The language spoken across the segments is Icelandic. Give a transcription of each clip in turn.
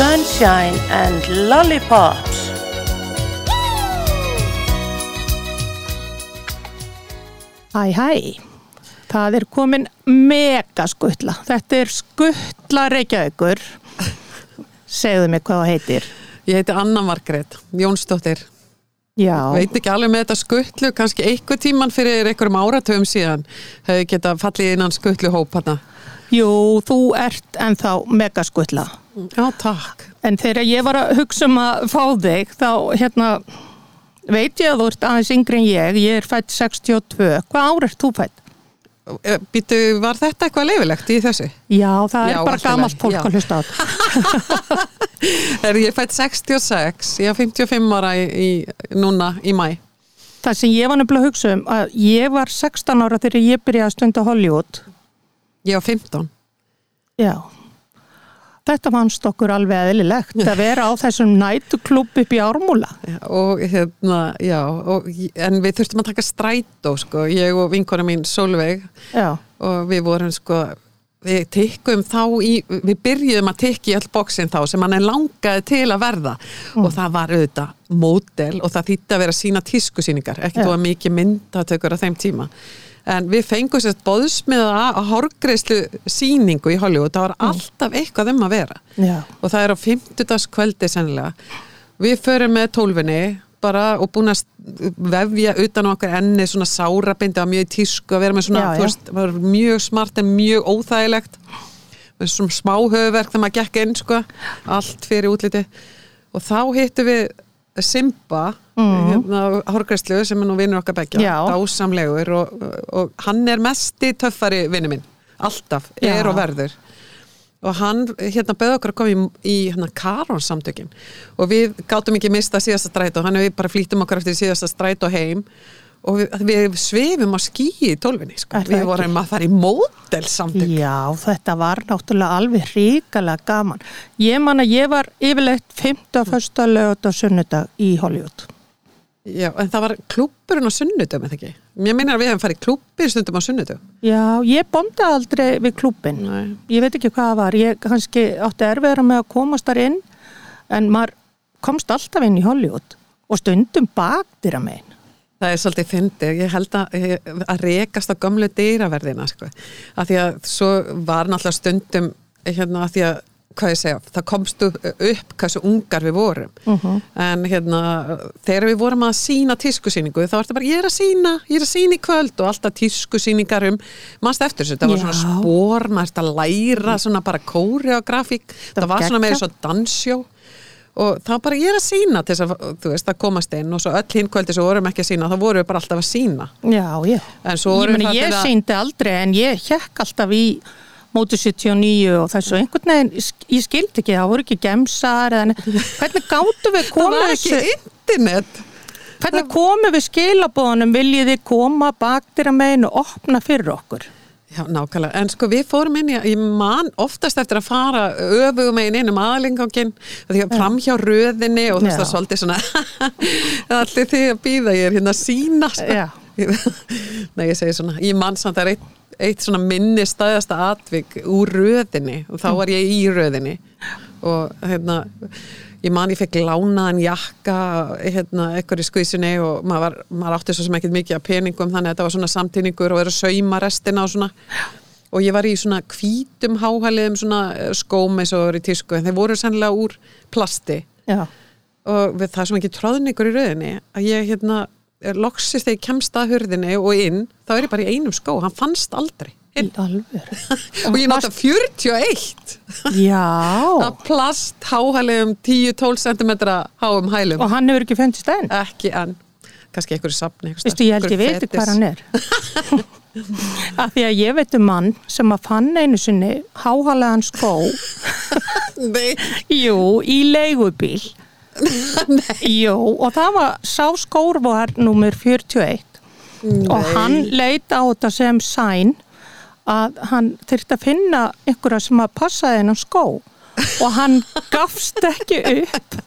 Sunshine and Lollipops. Hæ, hæ. Það er komin mega skuttla. Þetta er skuttla Reykjavíkur. Segðu mig hvað það heitir. Ég heiti Anna Margrét Jónsdóttir. Já, Veit ekki alveg með þetta skuttlu, kannski einhver tíman fyrir einhverjum áratöfum síðan hefði geta fallið innan skuttluhóp hana. jú, þú ert ennþá mega skuttla. Já, takk. En þegar ég var að hugsa um að fá þig, þá hérna, veit ég að þú ert aðeins yngri en ég. Ég er fætt 62. Hvað ár ert þú fætt? Býtu, var þetta eitthvað leifilegt í þessu? Já, það er Já, bara allt í gamalt fólk já. að hlusta á þetta. Er ég fætt 66, ég er 55 ára í, í, núna í mæ. Það sem ég var nefnilega að hugsa um, að ég var 16 ára þegar ég byrjaði að stunda Hollywood. Ég er 15. Já. Þetta fannst okkur alveg eðlilegt að vera á þessum nætuklub upp í Ármúla. Og hérna, já, og, en við þurftum að taka strætó, sko, ég og vinkona mín Solveig Já. og við vorum, sko, við tikkum þá í, við byrjuðum að tikki all bóksin þá sem hann er langaði til að verða og það var auðvitað módel og það þýtti að vera sína tískusýningar, Já. þú að mikið myndatökur á þeim tíma. En við fengum sérst bóðsmiða að hárgreislu síningu í Hollywood, það var alltaf eitthvað um að vera Já. og það er á 50. kvöldi sennilega. Við förum með tólfinni bara og búin að vefja utan á okkur enni svona sárabindi að mjög tísku að vera með svona, Já, já. var mjög smart en mjög óþægilegt með svona smá höfuverk þegar maður gekk inn sko, allt fyrir útliti og þá hittum við Simba Mhm. hérna, hórgræslu sem er nú vinnur okkar begja dásamlegur og, og hann er mesti töffari vinnu minn alltaf, Já. er og verður og hann hérna bauð okkur að koma í, í hérna Karons samtökin og við gátum ekki mista síðasta strætó hann við bara flýttum okkur eftir síðasta strætó heim og við, við svifum á skíi í tólfinni sko. Er það við vorum að fara í módelsamtök Já, þetta var náttúrulega alveg ríkalega gaman. Ég man að ég var yfirleitt 5. fyrsta lögut og sunnudag í Hollywood. Já, en það var klúpurinn á sunnudum eða ekki? Mér minnir að við hefum farið klúppir stundum á sunnudum Já, ég bondi aldrei við klúbin. Nei. Ég veit ekki hvað það var. Ég kannski átti erfiðra með að komast þar inn en maður komst alltaf inn í Hollywood og stundum baktir að megin. Það er svolítið fyndið, ég held að, að rekast á gömlu dýraverðina sko. að því að svo var náttúrulega stundum hérna að því að hvað ég segja, það komst upp, hversu ungar við vorum. Mhm. en hérna þegar við vorum að sína tískusýningu þá var þetta bara ég er að sína, ég er að sína í kvöld. Og alltaf tískusýningar um mannst eftir þessu, það var svona spór maður að læra svona bara kóreografík. Það var svona geggjað. meira svo dansjó og þá bara ég er að sína til þess að, þú veist, að komast inn og svo öll hinn kvöldi svo vorum ekki að sína, þá vorum við bara alltaf að sína Já, já. Ég meni, ég síndi aldrei en ég hjekk alltaf í móti 79 og þessu. Einhvern veginn, ég skildi ekki, það voru ekki gemsar eða, hvernig gáttu við það koma var ekki internet. Hvernig komum við skilabóðunum viljið þið koma baktir að meginu og opna fyrir okkur Já, nákvæmlega, en sko við fórum inn í, ég man oftast eftir að fara öfugum megin inn um aðlingangin því að fram hjá röðinni og þú veist það svolítið svona allir því að býða, ég er hérna að sína sko. Nei, ég segi svona, ég man samt að það er eitt, eitt svona minni staðasta atvik úr röðinni og þá var ég í röðinni og hérna ég man ég fekk lánaðan jakka hérna, eitthvað í skvísinni og maður, var, maður átti svo sem ekkert mikið af peningum þannig að þetta var svona samtíningur og verið að sauma restina og svona. Og ég var í svona hvítum háhæliðum svona eh, skóm eins og eru í tísku en þeir voru sannlega úr plasti. Já, og við það sem ekki tróðningur í rauðinni að ég hérna loksist þegar ég kemst að hurðinni og inn þá er ég bara í einum skó, hann fannst aldrei í alvöru? Og ég nota 41 Já, að plast háhælegum 10-12 cm háum hælum. Og hann hefur ekki fundist enn? Ekki enn, kannski einhverju safni Vistu, ég held ég veit hvað hann er. Af því að ég veit um mann sem að fann einu sinni háhalaðan skó. Nei, jú, í leigubíl. Jú, og það var sá skór var nummer 41 og hann leit á þetta sem sæn að hann þurfti að finna einhverja sem að passa þennan skó. Og hann gafst ekki upp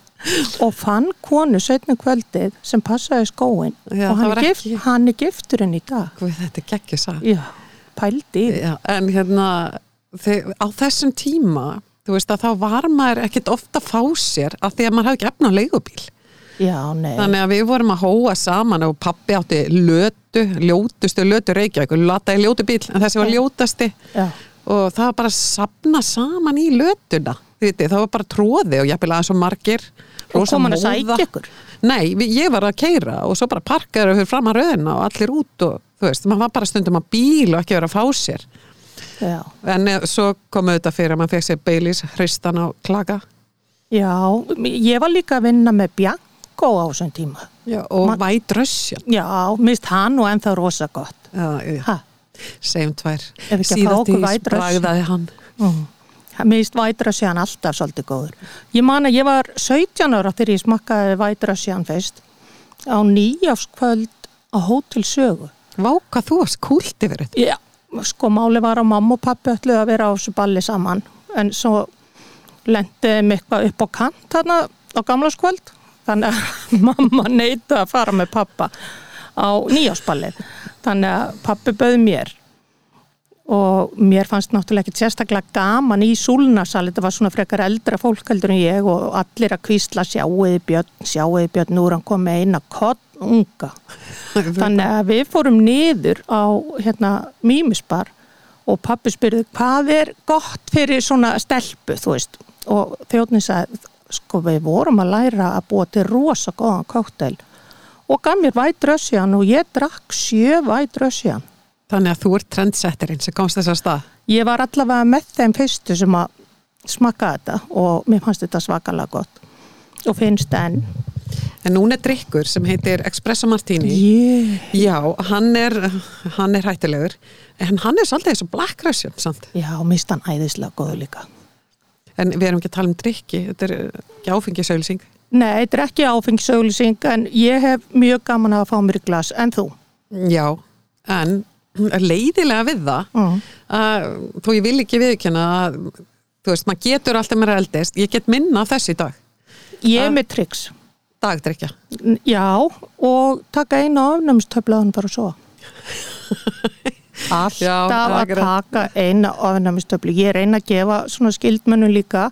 og fann konu setni kvöldið sem passaði skóin Já, og það hann er, gift, ekki- hann er gifturinn í dag. Guð, þetta sag já, pældi Já, en hérna þeir, á þessum tíma þú veist að þá var maður ekkit ofta að fá sér af því að maður hafði ekki efna á leigubíl Já, nei. þannig að við vorum að hóa saman og pappi átti lötu ljótustu lötu Reykjavík og lataði ljótu bíl en þessi var ljótasti Já. og það var bara að sapna saman í lötuna Viti, það var bara tróði og jafnvel aðeins og margir Og kom hann að sækja ykkur? Nei, ég var að keira og svo bara parkaður fyrir fram að röðina og allir út og þú veist, maður var bara stundum að bíl og ekki vera að fá sér Já. en eh, svo komu þetta fyrir að maður fekk sér beilis hristan á klaka Já, ég var líka að vinna með Bianco á þessum tíma. Já, og White Russian Já, mist hann og ennþá rosa gott. Já, já. Segjum tvær White Russian. bragðaði hann mm. Mist White Russian alltaf svolítið góður. Ég man að ég var 17 ára þegar ég smakkaði White Russian fyrst á nýjáskvöld á Hótel Sögu. Vá, hvað þú varst kúlt yfir þetta Já, sko máli var að mamma og pappi öllu að vera á þessu balli saman en svo lendiði mig eitthvað upp á kant þarna á gamlaskvöld þannig að mamma neita að fara með pappa á nýjásballið þannig að pappi bauð mér. Og mér fannst náttúrulega ekki sérstaklega gaman í súlnasal. Þetta var svona frekar eldra fólk heldur en ég og allir að kvísla sjáuði björn, sjáuði björn, nú er hann komið eina kott unga þannig að við fórum niður á hérna mýmisbar og pappi spyrði hvað er gott fyrir svona stelpu? Þú veist. Og þjóðnin sagði sko við vorum að læra að búa til rosa góðan kóktel. Og gaf mér væt rössjan og ég drakk sjö væt rössjan Þannig að þú ert trendsetterinn sem komst þess að stað? Ég var allavega með þeim fyrstu sem að smakka þetta og mér fannst þetta svakalega gott. Og finnst enn. En núna er drikkur sem heitir Espresso Martini. Yeah. Já, hann er, hann er hættilegur en hann er svolítið eins og Black Russian samt. já, mist hann æðislega góðu líka en við erum ekki að tala um drikki þetta er ekki áfengisauðlýsing Nei, þetta er ekki áfengisauðlýsing en ég hef mjög gaman að fá mér glas. En þú? Já, en leiðilega við það Mm. að þó ég vil ekki viðkjöna að þú veist, maður getur alltaf meira eldist. Ég get minna í dag. Ég er með triks dagdrykja N- Já, og taka einu ofnæmistöflaðan bara svo Alltaf Já, að taka eina ofnæmistöflu. Ég reyna að gefa svona skildmönnum líka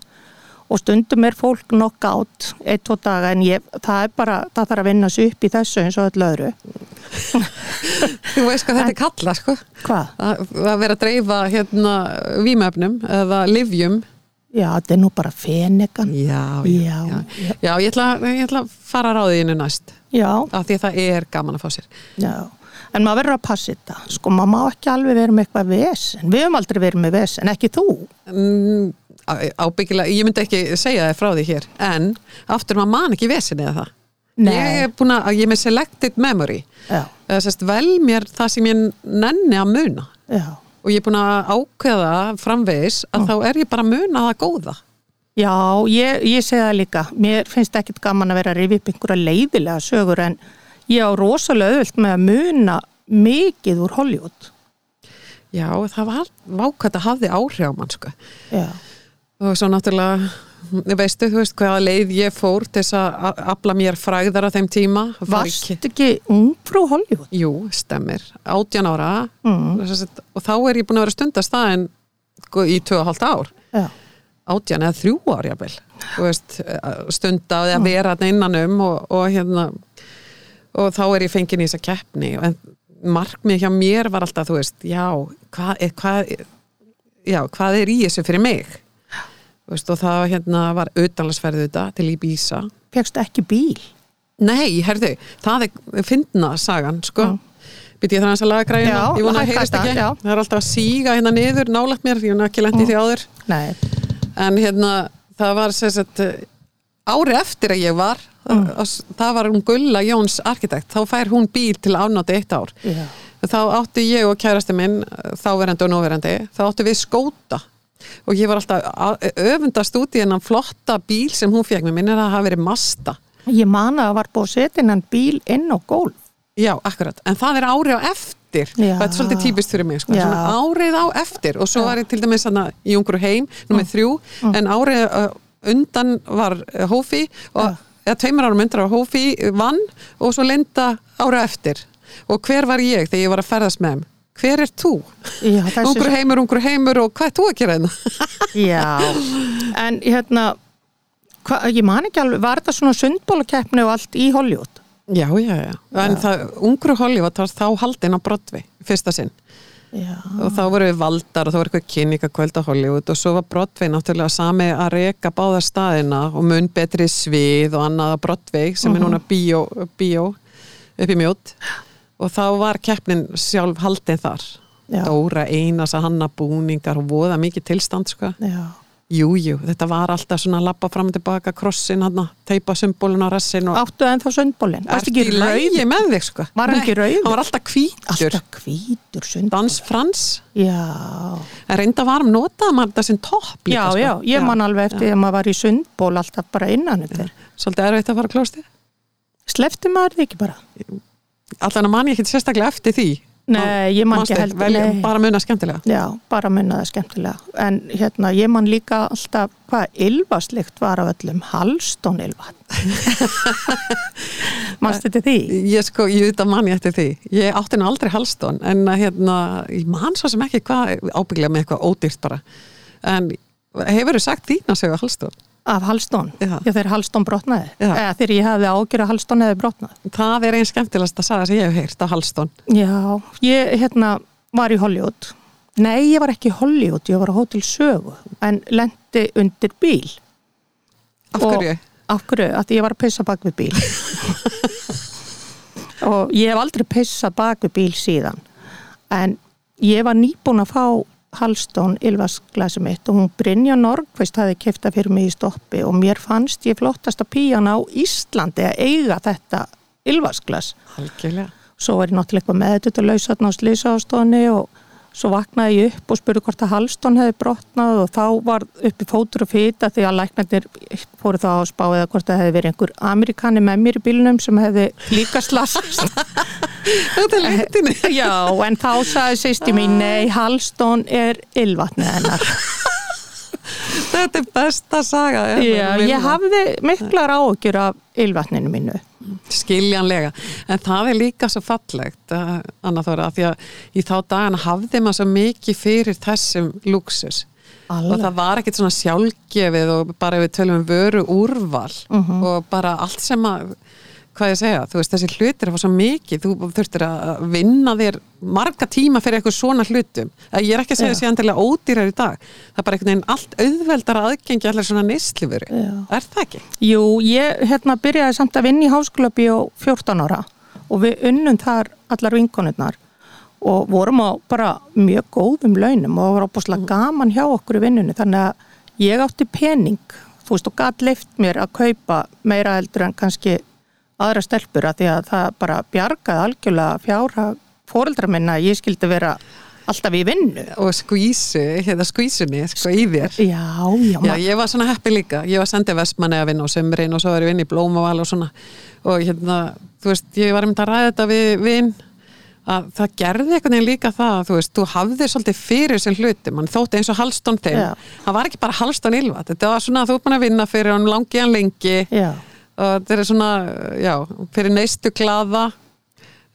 og stundum er fólk knockout eitt, tvo daga en ég, það er bara það þarf að vinna sig upp í þessu eins og öll öðru. Þú veist hvað þetta er kalla sko. Hvað? að, vera að dreifa hérna vímöfnum eða livjum Já, þetta er nú bara fenegan já, Já, já. já. ég, ætla, ég ætla að fara að ráðinu næst. Já, af því að það er gaman að fá sér. Já En maður verður að passa þetta, sko, maður má ekki alveg vera með eitthvað vesen, við höfum aldrei verið með vesen, ekki þú. mm, ábyggilega, ég myndi ekki segja það frá því hér en aftur maður man ekki vesin eða það. Nei. ég er búin að, ég er með selected memory. Já, sérst vel mér það sem ég nenni að muna. Já. og ég er búin að ákveða framvegis að þá er ég bara að muna það góða. Já, ég, ég segi það líka, mér finnst ekkit gaman að vera að rifja upp einhverja leiðilega sögur en ég á rosalega auðvöld með að muna mikið úr Hollywood. já, það var vákvæmt að hafði áhrif á mann. Já, og svo náttúrulega veistu, þú veist hvaða leið ég fór til þess að afla mér fræðar á þeim tíma varst ekki ung frú Hollywood? Jú, stemmir, 18 ára Mm. Og þá er ég búin að vera stundast það en sko, í 2,5 ár Já, 18 eða 3 ár jáfnvel Þú veist, stunda að vera þarna innan um og, og hérna og þá er ég fengin í þessa keppni. En markmið hjá mér var alltaf þú veist, já, hvað er, hvað, já, hvað er í þessu fyrir mig? Veist, og það hérna, var auðanlagsferðu þetta til Íbísa fegst ekki bíl? Nei, herðu, það er fyndna sagan, sko. Býtti ég þannig að laga græðina, Já, ég vona að heyrist ekki. já. Það er alltaf að síga hérna niður, nálægt mér Ég hef ekki lent í því áður. Nei, En hérna, það var sagt ári eftir að ég var mm. það var hún Gulla Jóns arkitekt, þá fær hún bíl til afnátti eitt ár. Já, þá átti ég og kærasti minn þáverandi og nóverandi, þá átti við skóta. Og ég var alltaf öfundast út í hennan flotta bíl sem hún fekk, mér minnir að það hafi verið Masta ég man að það var búið að setja innan bíl inn á gólf. Já, akkurat, en það er árið á eftir. Já. það er svolítið típist fyrir mig sko. Já. Árið á eftir. Og svo var ég til dæmis í Ungur heim, nummið þrjú. En árið uh, undan var uh, Hófi og eða tveimur árum undan var Hófi vann og svo Linda árið á eftir og hver var ég þegar ég var að ferðast með þeim hver er þú? Já, Ungur heimur, ungur heimur og hvað er þú að gera hérna? Já, en hérna hva, ég man ekki alveg, var þetta svona sundbólakeppni og allt í Hollywood? Já, já, já. En það, ungur Hollywood þá haldinn á Broadway, fyrsta sinn. Já, Og þá voru við valdar og þá voru eitthvað kynningakvöld á Hollywood og svo var Broadway náttúrulega sami að reka báða staðina og mun betri svið og annað á Broadway sem er núna bíó, bíó upp í mjót og þá var keppnin sjálf haldinn þar. Dóra Einars að hanna búningar og voða mikið tilstand sko. já, Jú, jú, þetta var alltaf svona að lappa fram og tilbaka krossin teipa symbolin á rassin og áttu ennþá sundbólin? Varst Ertu ekki í rauð? lægi með þig sko? Var hann ekki rauður? Hann var alltaf hvítur. Alltaf hvítur sundból Dans Frans? Já, En reynda var hann notaði maður þetta sem topp líka, já, sko. já, ég man alveg eftir að maður var í sundból alltaf bara innan þetta Svolítið erfitt að fara klósti Slefti maður því ekki bara? Allan að man ég ekki sérstaklega eftir því Nei, ég man ekki heldur nei. Bara muna skemmtilega Já, bara minna það skemmtilega en hérna, ég man líka alltaf hvað ylvaslikt var af öllum Halstón ylvat Manstu þetta því? Ég sko, ég veit að man ég eftir því Ég átti nú aldrei halstón En hérna, ég man svo sem ekki hvað Ábygglega með eitthvað ódýrt bara En hefur þú sagt þín að segja halstón? Af Halstón? Þegar Halstón brotnaði. Eða þegar ég hefði ágjör að Halstón hefði brotnað. Það er einn skemmtilegast að sagða sem ég hef heyrt á halstón Já, ég hérna var í Hollywood. Nei, ég var ekki í Hollywood, ég var á Hotel Sögu en lendi undir bíl. Af Og- hverju? Af hverju? Af því ég var að pissa bak við bíl. Og ég hef aldrei pissað bak við bíl síðan. En ég var nýbúin að fá Halstón ylvasklæsi mitt og hún Brynja Norgveist hafi kefta fyrir mig í stoppi og mér fannst ég flottasta píjan á Íslandi að eiga þetta ylvasklæs Algjörlega. Svo var ég náttúrulega eitthvað með þetta lausatn á slísaástofni og svo vaknaði ég upp og spurði hvort að halstón hefði brotnað og þá var uppi fótur og fýta því að læknarnir fóru þá að spá eða hvort það hefði verið einhver amerikani með mér í bílnum sem hefði líka slasast. Þetta er lendinni Já, en þá sagði sýsti mín nei, halstón er ylvatnið hennar. Þetta er besta saga Já, ég hafði miklar áökjur af ylvatninu mínu skiljanlega, en það er líka svo fallegt uh, Anna Þóra, af því að í þá dagana hafði maður svo mikið fyrir þessum luxus og það var ekkert svona sjálfgefið og bara við tölum um vöru úrval Mhm. og bara allt sem að hvað ég að segja, þú veist þessi hlutir var svo mikið, þú þurftir að vinna þér marga tíma fyrir eitthvað svona hlutum Að ég er ekki að segja þessi endilega ódýrar í dag það er bara einhvern veginn allt auðveldara aðgengi allir svona neslifuru, Já. er það ekki? Jú, ég hérna byrjaði samt að vinna í háskólabi á 14 ára og við unnum þar allar vinkonurnar og vorum á bara mjög góðum launum og var opaslega gaman hjá okkur í vinnunni þannig að ég átti pening þú veist og aðra stelpur að því að það bara bjargaði algjörlega fjárha fóreldra minna að ég skildi vera alltaf í vinnu. og skvísu, hérna skvísunni sko í þér. Já, já, Já, ég var svona heppi líka, ég var sendið vestmanni að vinna á sömrin og svo var ég vinna í blómaval og svona. Og hérna, þú veist, ég var einmitt að ræða þetta við vinn að það gerði einhvern veginn líka það þú veist, þú hafðir svolítið fyrir sem hluti mann þótti eins og halstón þeim það var ekki bara halstón ylvat, þetta var svona þú ert búin að vinna fyrir hann langiðan lengi. Já, þetta er svona, já, fyrir neistu glaða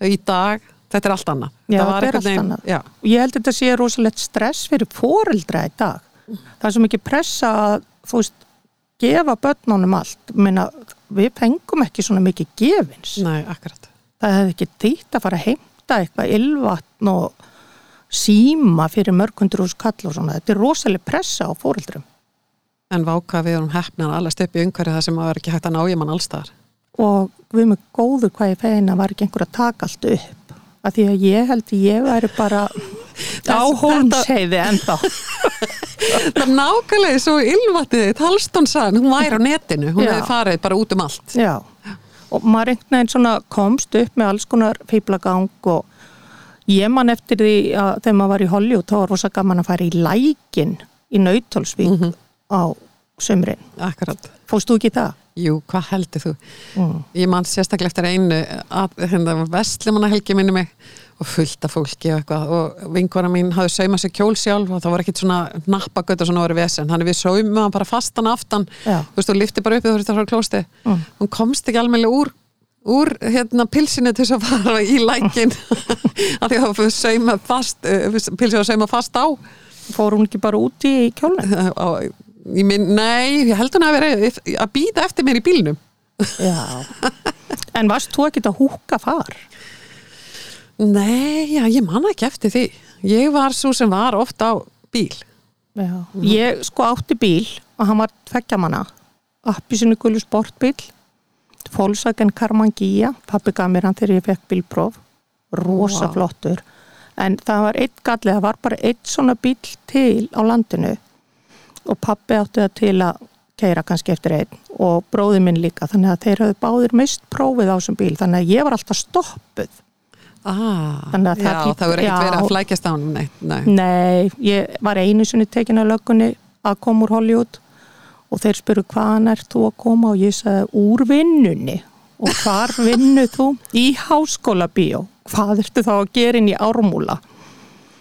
í dag þetta er allt annað Já, er allt veginn- annað. ég held að þetta sé rosalegt stress fyrir fóreldra í dag. Það er svo mikið pressa að, veist, gefa börnunum allt. Minna, við fengum ekki svona mikið gefins. nei, Það hefði ekki þýtt að fara að heimta eitthvað ylvatn og síma fyrir mörgundur úr skall og svona. Þetta er rosaleg pressa á fóreldrum. En váka við erum hefnar allast upp í umhverju það sem var ekki hægt að ná ég mann allstaðar Og við með góður hvað ég feina var ekki einhver að taka allt upp. Af því að ég held að ég væri bara á Þess- hólmsheiði ennþá. Það er nákvæmlega svo ylvatið sagði, hún væri á netinu, hún hefði farið bara út um allt. Já, og maður einhvern veginn svona komst upp með alls konar fýblagang og ég man eftir því að þegar maður var í Hollywood þá var rosa gaman að fara í lækin í Nautólsvík á sömrin. Akkurat. Fóst þú ekki í það? Jú, hvað heldur þú? Mm. Ég man sérstaklega eftir einu að hérna vestlimanna helgi minni mig og fullt af fólki og eitthvað og vinkona mín hafði saumað sér kjól sjálf og það var ekkit svona nappagöt og svona voru vesen þannig við hann bara fastan aftan Já. þú veist, og lifti bara upp þú veist að fara á klósti Mm. hún komst ekki almennilega úr úr hérna pilsinu til þess að fara í lækin að því að það sauma fast pilsinu að sauma fast á Fór hún ekki bara úti í kjólinn? Í minn, nei, ég held hún að vera að býða eftir mér í bílnum Já. En varst þú ekki að húka far? nei, já, ég manna ekki eftir því ég var svo sem var ofta á bíl Já. Ég sko átti bíl og hann var tveggja manna. Appisinu gullu sportbíl, Volkswagen Karmann Gia, pappi gaf mér hann þegar ég fekk bílpróf, rosa Vá. flottur. En það var eitt gallið, það var bara eitt svona bíl til á landinu og pappi átti það til að keira kannski eftir einn og bróði minn líka, þannig að þeir hafðu báðir mist prófið á þessum bíl, þannig að ég var alltaf stoppuð. ah, Þannig að já, það þýddi- það verður ekkert verið að flækjast á hann nei, nei. Nei, ég var einu sinni tekin að löggunni að koma úr Hollywood og þeir spuru hvaðan er þú að koma og ég sagði úr vinnunni og hvar vinnu þú? Í háskóla bíó. Hvað ertu þá að gera inn í ármúla?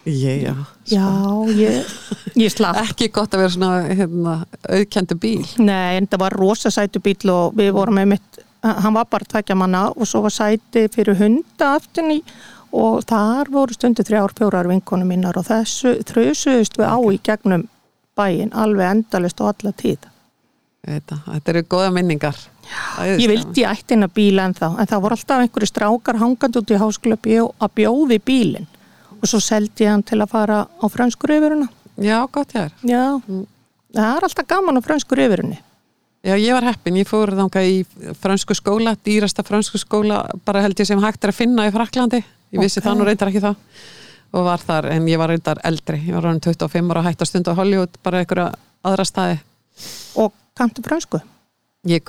Ég, já Já, ég, ég slapp. ekki gott að vera svona hérna, auðkendu bíl Nei, en það var rosa sætu bíl og við vorum með mitt, hann var bara tvekja manna og svo var sæti fyrir hunda aftin í og þar voru stundu þrjár, fjórar vinkonu mínar og þessu þrjusuðust við á í gegnum bæin alveg endalist og alla tíð. þetta, þetta eru góða minningar Æðislega. Ég vildi ég ætti hennar bíla en þá, en það voru alltaf einhverju strákar hangandi út í háskóla bjó, að bjóði bílinn og svo seldi ég hann til að fara á frönskur yfiruna. já, gott ég er Já, það er alltaf gaman á frönskur yfirunni. Já, ég var heppin, ég fór þangað í fransku skóla, dýrasta fransku skóla bara held ég sem hægt er að finna í Fraklandi ég vissi Ok. það nú reyndar ekki það og var þar, en ég var reyndar eldri ég var ráðin 25 ára hægt að stunda á Hollywood bara einhverja aðra staði Og kanntu frönsku? ég,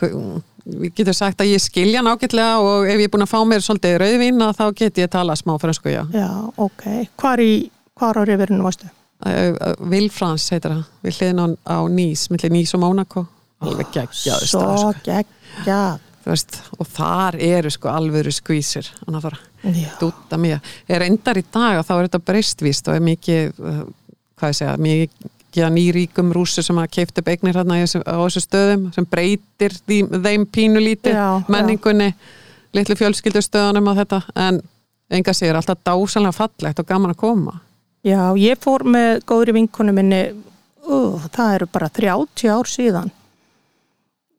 við getur sagt að ég skilja nákvæmlega og ef ég er búin að fá mér svolítið rauðvín að þá get ég tala smá fransku, já Já, ok. Hvar, í, hvar á yfirunum varstu? Vilfrans heitir það, við hliðin á, Nýs, millir Nýs og Mónakó alveg geggjaður Svo stað sko. geggjað. Þú veist, og þar eru sko alvöru skvísir þannig að það Já. dúta mjög er endar í dag og þá er þetta breystvíst og er mikið, hvað ég segja mikið að nýríkum rússu sem að keifti beignir hérna í þessu- á þessu stöðum sem breytir því, þeim pínu lítið Já, já. menningunni litlu fjölskyldustöðunum og þetta. En enga sér alltaf dásanlega fallegt og gaman að koma. Já, ég fór með góðri vinkonu minni, uh, það eru bara 30 ár síðan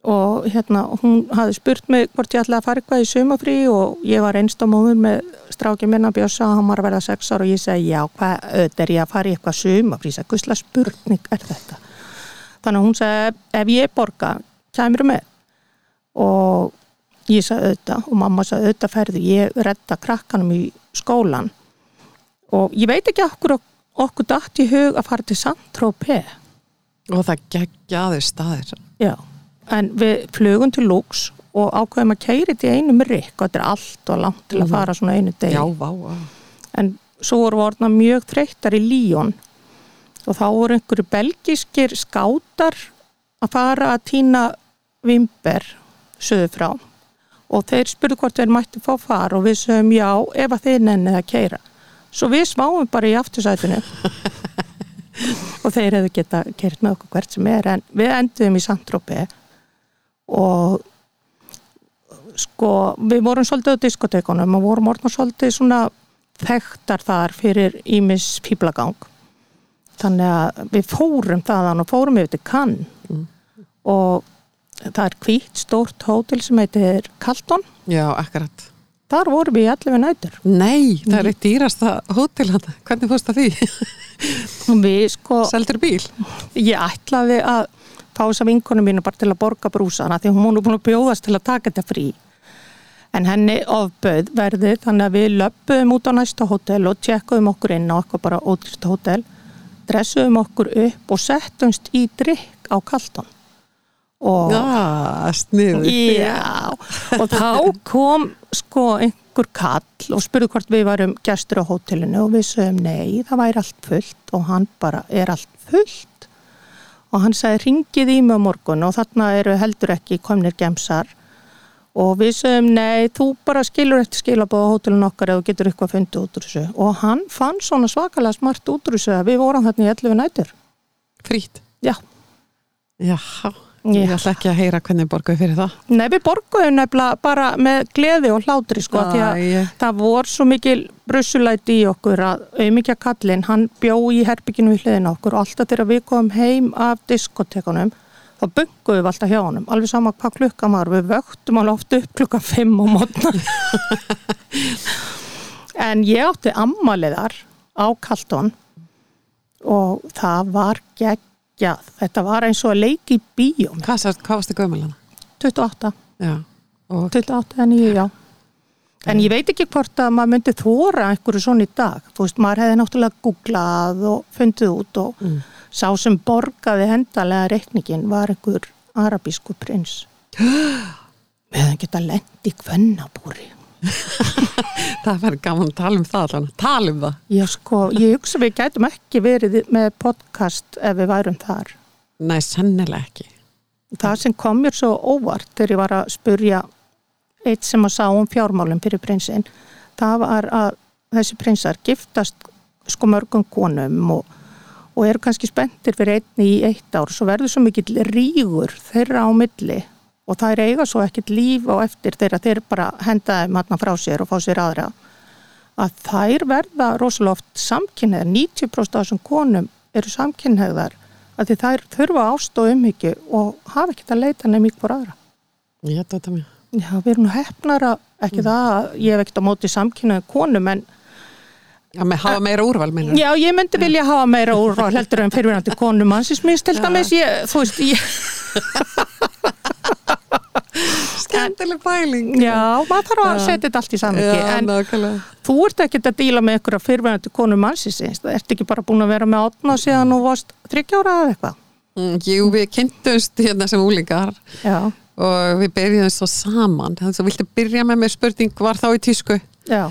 og hérna hún hafði spurt mig hvort ég ætlaði að fara eitthvað í sumafrí og ég var einst á móður með strákið minna Bjössa og hann var að verða 6 ára og ég segi já, hvað auðvitað er ég að fara í eitthvað sumafrí, ég segi, hvusla spurning er þetta? Þannig að hún segi, ef ég borga, kæmur með? Og ég sagði auðvitað. Og mamma sagði auðvitað ferði, ég redda krakkanum í skólan og ég veit ekki okkur okkur dætt í hug að fara til Saint-Tropez. Og það geggjaður staðir. Já, en við flugum til Lux og ákveðum að keiri þetta í einum rikk og þetta er allt og langt til að fara svona einu deg já, vá, vá. En svo voru orðna mjög þreyttar í Líón og þá voru einhverju belgiskir skátar að fara að týna vimber söðu frá. Og þeir spurðu hvort þeir mætti fá far og við sögum já ef að þeir nennið að keira svo við smáum bara í aftursætinu. Og þeir hefðu geta keirt með okkur hvert sem er en við enduðum í Sandrópi og sko við vorum svolítið á diskotekunum og vorum orðna svolítið svona þekktar þar fyrir ímis fýblagang þannig að við fórum þaðan og fórum yfir til Cann og það er hvítt stórt hótel sem heitir Kalton já, akkurat. Þar vorum við í 11 nætur. Nei, það er eitt dýrasta hótel hvernig fórst það því? og við sko seldur bíl? ég ætlaði að fá þess að vinkonu mínu bara til að borga brúsana því hún er búin að bjóðast til að taka þetta frí. En henni ofböð verði þannig að við löpum út á næsta hótel og tjekkuðum okkur inn á okkur bara ótrýsta hótel dressuðum okkur upp og settumst í drikk á kalton og sniður Já, og þá kom sko einhver kall og spurði hvort við varum gestur á hótelinu og við sögum nei, það væri allt fullt og hann bara er allt fullt og hann sagði ringið í mig á morgun. Og þarna eru heldur ekki komnir gemsar. Og við sögum nei, þú bara skilur eftir skilabóð á hótelinu okkar eða getur eitthvað fundið út úr þessu. Og hann fann svona svakalega smart út úr þessu að við vorum þarna í 11 nætur. Frýtt Já, já, Ég ætla ekki að heyra hvernig borgaði fyrir það. Nei, við borguðum nefnilega bara með gleði og hlátri sko, því að Æ. það vor svo mikil brussulæti í okkur að auðmikja kallinn, hann bjó í herbygginu við hliðina á okkur og alltaf þegar við komum heim af diskotekunum, þá bunguðum við alltaf hjá honum, alveg sama hvað klukkan var, við vöktum alveg oft upp klukkan 5 á mótna. en ég átti ammaliðar á Kaltón og það var geggjað, þetta var eins og að leiki í bíóm, Hvað, hvað varstu gömulana? 28. Já. Og 28 en ég, já. En ég veit ekki hvort að maður myndi þóra einhverju svona í dag. Þú veist, maður hefði náttúrulega googlað og fundið út og sá sem borgaði hendalega reikningin var einhver arabísku prins. Hefðum geta lent í kvennabúri. það verður gaman að tala um það allan. Tala um það. Ég sko, ég hugsa við gætum ekki verið með podcast ef við værum þar. Nei, sennilega ekki. Það sem kom mér svo óvart þegar ég var að spurja eitt sem að sá um fjármálum fyrir prinsinn, það var að þessi prinsar giftast sko mörgum konum og, og eru kannski spenntir fyrir einni í eitt ár, svo verður svo mikill rígur þeirra á milli og það er eiga svo ekkit líf á eftir þeirra þeir bara hendaði matna frá sér og fá sér aðra að þær verða rosalega oft samkynneðar, 90% af þessum konum eru samkynneðar að því þær þurfa ást og umhyggju og hafa ekkert að leita nefn ykkur aðra. Held þetta mér. Já, við erum nú hefnara, ekki það að ég hef ekkert á móti samkynneðu konum en Já, með hafa meira úrval, minnur. já, ég myndi vilja hafa meira úrval heldur en fyrirverandi konum mannsins minnst til dæmis, ég, þú veist, ég, Skemmtileg pæling. já, maður þarf að setja þetta allt í Já, en nákvæmlega. þú ert ekkert að díla með ykkur að fyrirverandi konum mannsins, það ert ekki bara búin að vera með átna síðan og varst þryggjára eða eitthvað. Mm, Jú, við kynntumst hérna sem úlingar Já, og við byrjuðum svo saman. Þannig að viltu byrja með mér spurning var þá í tísku já,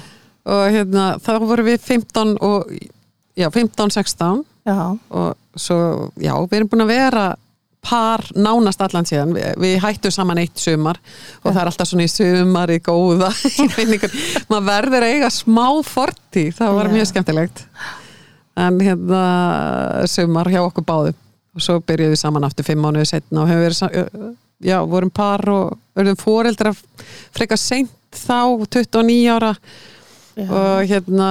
og hérna, þá vorum við 15 og, já, 15, 16 já, og svo, já, við erum búin að vera par nánast allan síðan. Við, við hættum saman eitt sumar og það er alltaf svona í sumar í góða maður verður eiga smá forti, það var mjög skemmtilegt. En hérna sumar hjá okkur báðum. Og svo byrjuðum við saman aftur fimm mánuði setna og hefur verið já, vorum par og verðum foreldra frekar seint þá 29 ára. Já. og hérna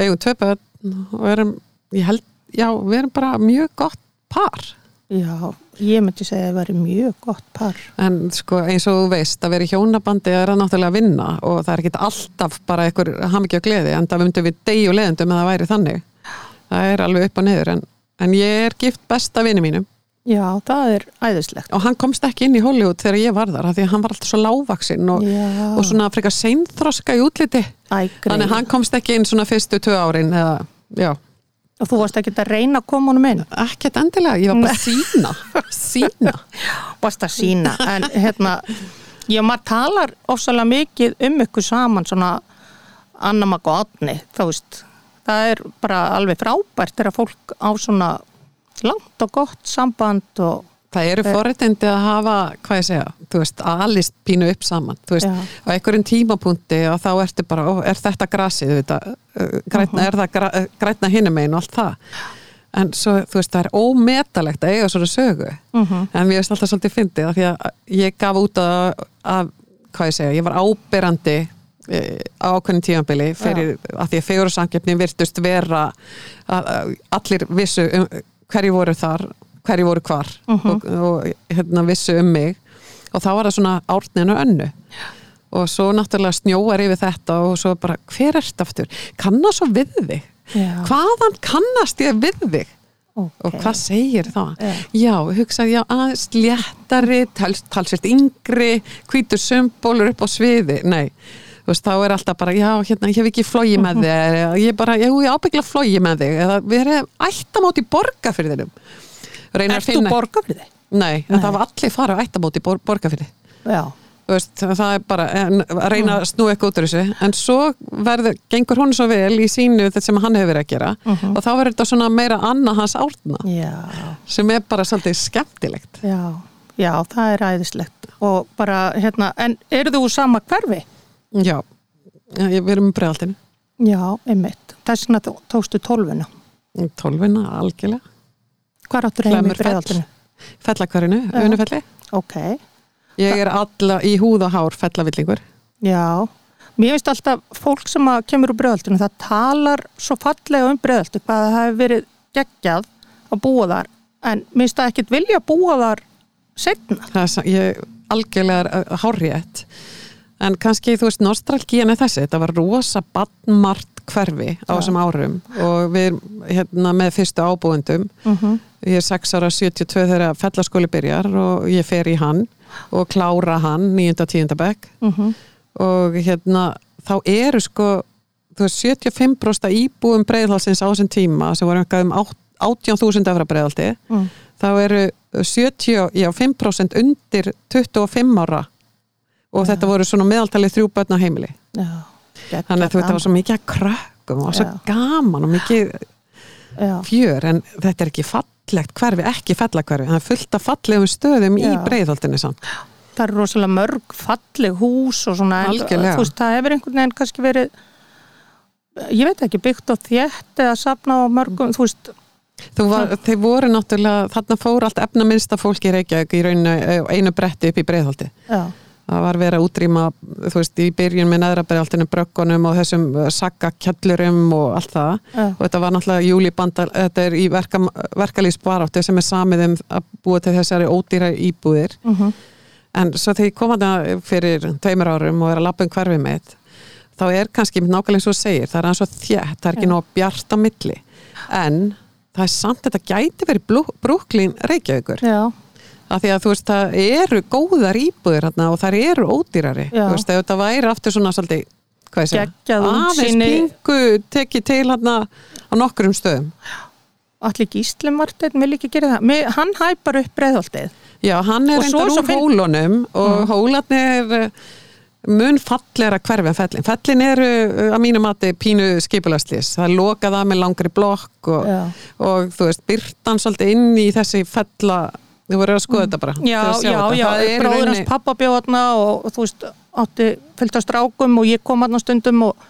eigum tvö börn og erum, ég held, já, við erum bara mjög gott par Já, ég myndi segja að það væri mjög gott par. en sko eins og þú veist að vera í hjónabandi er að náttúrulega vinna og það er ekki alltaf bara einhver hamingja og gleði en það myndum við degi og leðendum að það væri þannig. Það er alveg upp og niður en, en ég er gift besta vini mínum. Já, það er æðislegt. og hann komst ekki inn í Hollywood þegar ég var þar af því að hann var alltaf svo lágvaksinn og, og svona frekar seinþroska í útliti. Æ, þannig að hann komst ekki inn svona fyrstu tvö árin eða, já, Og þú varst ekki að reyna að koma honum inn. ekkert endilega ég var bara sína, sína Varst að sína. En hérna, já, maður talar ofsalega mikið um ykkur saman svona annamak og átni, þú veist. Það er bara alveg frábært þegar fólk á svona langt og gott samband og Það eru forréttindi að hafa, hvað ég segja, þú veist, alist pínu upp saman, þú veist, Já. á einhverjum tímapunkti og þá ertu bara, ó, er þetta grasið, þú veit, grætna, er það gra, grætna hinum einn og allt það. En svo, þú veist, það er ómetalegt að eiga svona sögu, Mhm. en mér veist alltaf svolítið fyndið, af því að ég gaf út að, að hvað ég segja, ég var áberandi eh, á ákveðin tímanbili fyrir að því að fegurarsamkeppni virtust vera að, að allir vissu um, hverju voru þar hverju voru hvar og, og hérna vissu um mig og þá var það svona árninu önnu og svo náttúrulega snjóar yfir þetta og svo bara, hver ert aftur? Kannast svo við þig? Já. Hvaðan kannast ég við þig? Ok. og hvað segir það? Já. Já, hugsaði já, aðeins léttari, tals, talsvert yngri, hvítur symbólur upp á sviði, nei þú veist, þá er alltaf bara, já, hérna, ég hef ekki flói með þig, ég bara, já, ég ábyggla flói með þig, eða við erum ættamót í borga fyrir þeirum Ert þú borga fyrir þig? Nei, en það var allir fara á ættamót í bor borga fyrir Já. þú veist, það er bara en, að reyna að snúa eitthvað út úr þessu en svo verður, gengur hún svo vel í sínu þetta sem hann hefur verið að gera og þá verður þetta svona meira annað hans árna Já. sem er bara svolítið skemmtilegt Já. Já, það er æðislegt. Og bara, hérna, en eru þú sama hverfi? Já, við erum bregaldinu Já, einmitt. Þess vegna þú- tókstu tólfuna. Tólfina, algjörlega Hvað áttur heim í breiðaldinu? fellakvarinu, unufelli ok, ég er alla í húð og hár fellavillingur já. Mér finnst alltaf fólk sem kemur úr bregðaltinu það talar svo fallega um bregðaltu hvað það hefur verið geggjað að búa þar. En mér finnst það ekkit vilja að búa þar setna það er ég algjörlega er hárrétt. En kannski þú veist nostralgían er þessi, þetta var rosa badnmart hverfi á þessum árum og við erum hérna með fyrstu ábúendum Mhm. ég er 6 ára 72 þegar fellaskóli byrjar og ég fer í hann og klára hann 9. og 10. bekk Mhm. og hérna þá eru sko þú veist 75% íbúum breiðhalsins á þessum tíma sem voru um átt- 18.000 efra breiðhaldi Mm. þá eru 70, já 5% undir 25 ára og þetta voru svona meðaltalið þrjú börn á heimili já, þannig að þú veit það var svo mikið að krökkum og svo gaman og mikið fjör en þetta er ekki fallegt hverfi, ekki fellakverfi það er fullt af fallegum stöðum í Já. breiðhaldinni samt. Það eru rosalega mörg falleg hús og svona en, þú veist, það hefur einhvern veginn kannski verið ég veit ekki, byggt á þétt eða safna á mörgum, þú veist. Þú var, þeir voru náttúrulega, þarna fór allt efna minnsta fólki í Reykjavík í rauninu eh, einu bretti upp í breiðhaldi. já, Það var verið að útrýma, þú veist, í byrjun með neðra breiðhaldinu, bröggunum og þessum saggakjallurum og allt það. Já. Og þetta var náttúrulega júlibandal, þetta er í verka, verkalýsbaráttu sem er samið um að búa til þessari ódýra íbúðir. mhm, En svo þegar ég kom að það fyrir tveimur árum og er að lappa um hverfið mitt, þá er kannski nákvæmlega eins og segir, það er eins og þétt, það er ekki Já. nóg bjart á milli. En það er samt, þetta gæti verið Brooklyn Reykjavíkur. já, Af því að þú veist, það eru góðar íbúðir hérna og það eru ódýrari. Já. Þú veist, þetta væri aftur svona svolítið, hvað ég segja, aðeins pingu tekið til hérna á nokkrum stöðum. allir Gísli Marteinn vil ekki gera það, Mér, hann hæpar upp breiðholtið Já, hann er reyndar úr finn- hólunum og hólarnir eh, mun fallera hverfi en fellin. Fellin eru eh, að mínu mati pínu skipulastlis. Það er lokað að með langri blokk og, og þú veist, byrtan svolítið inn í þessi fella, þú voru að skoða þetta bara. já, að já, já, er bróður rauninni- hans pappa bjóðarna og, og þú veist, átti fullt af strákum og ég kom hann stundum og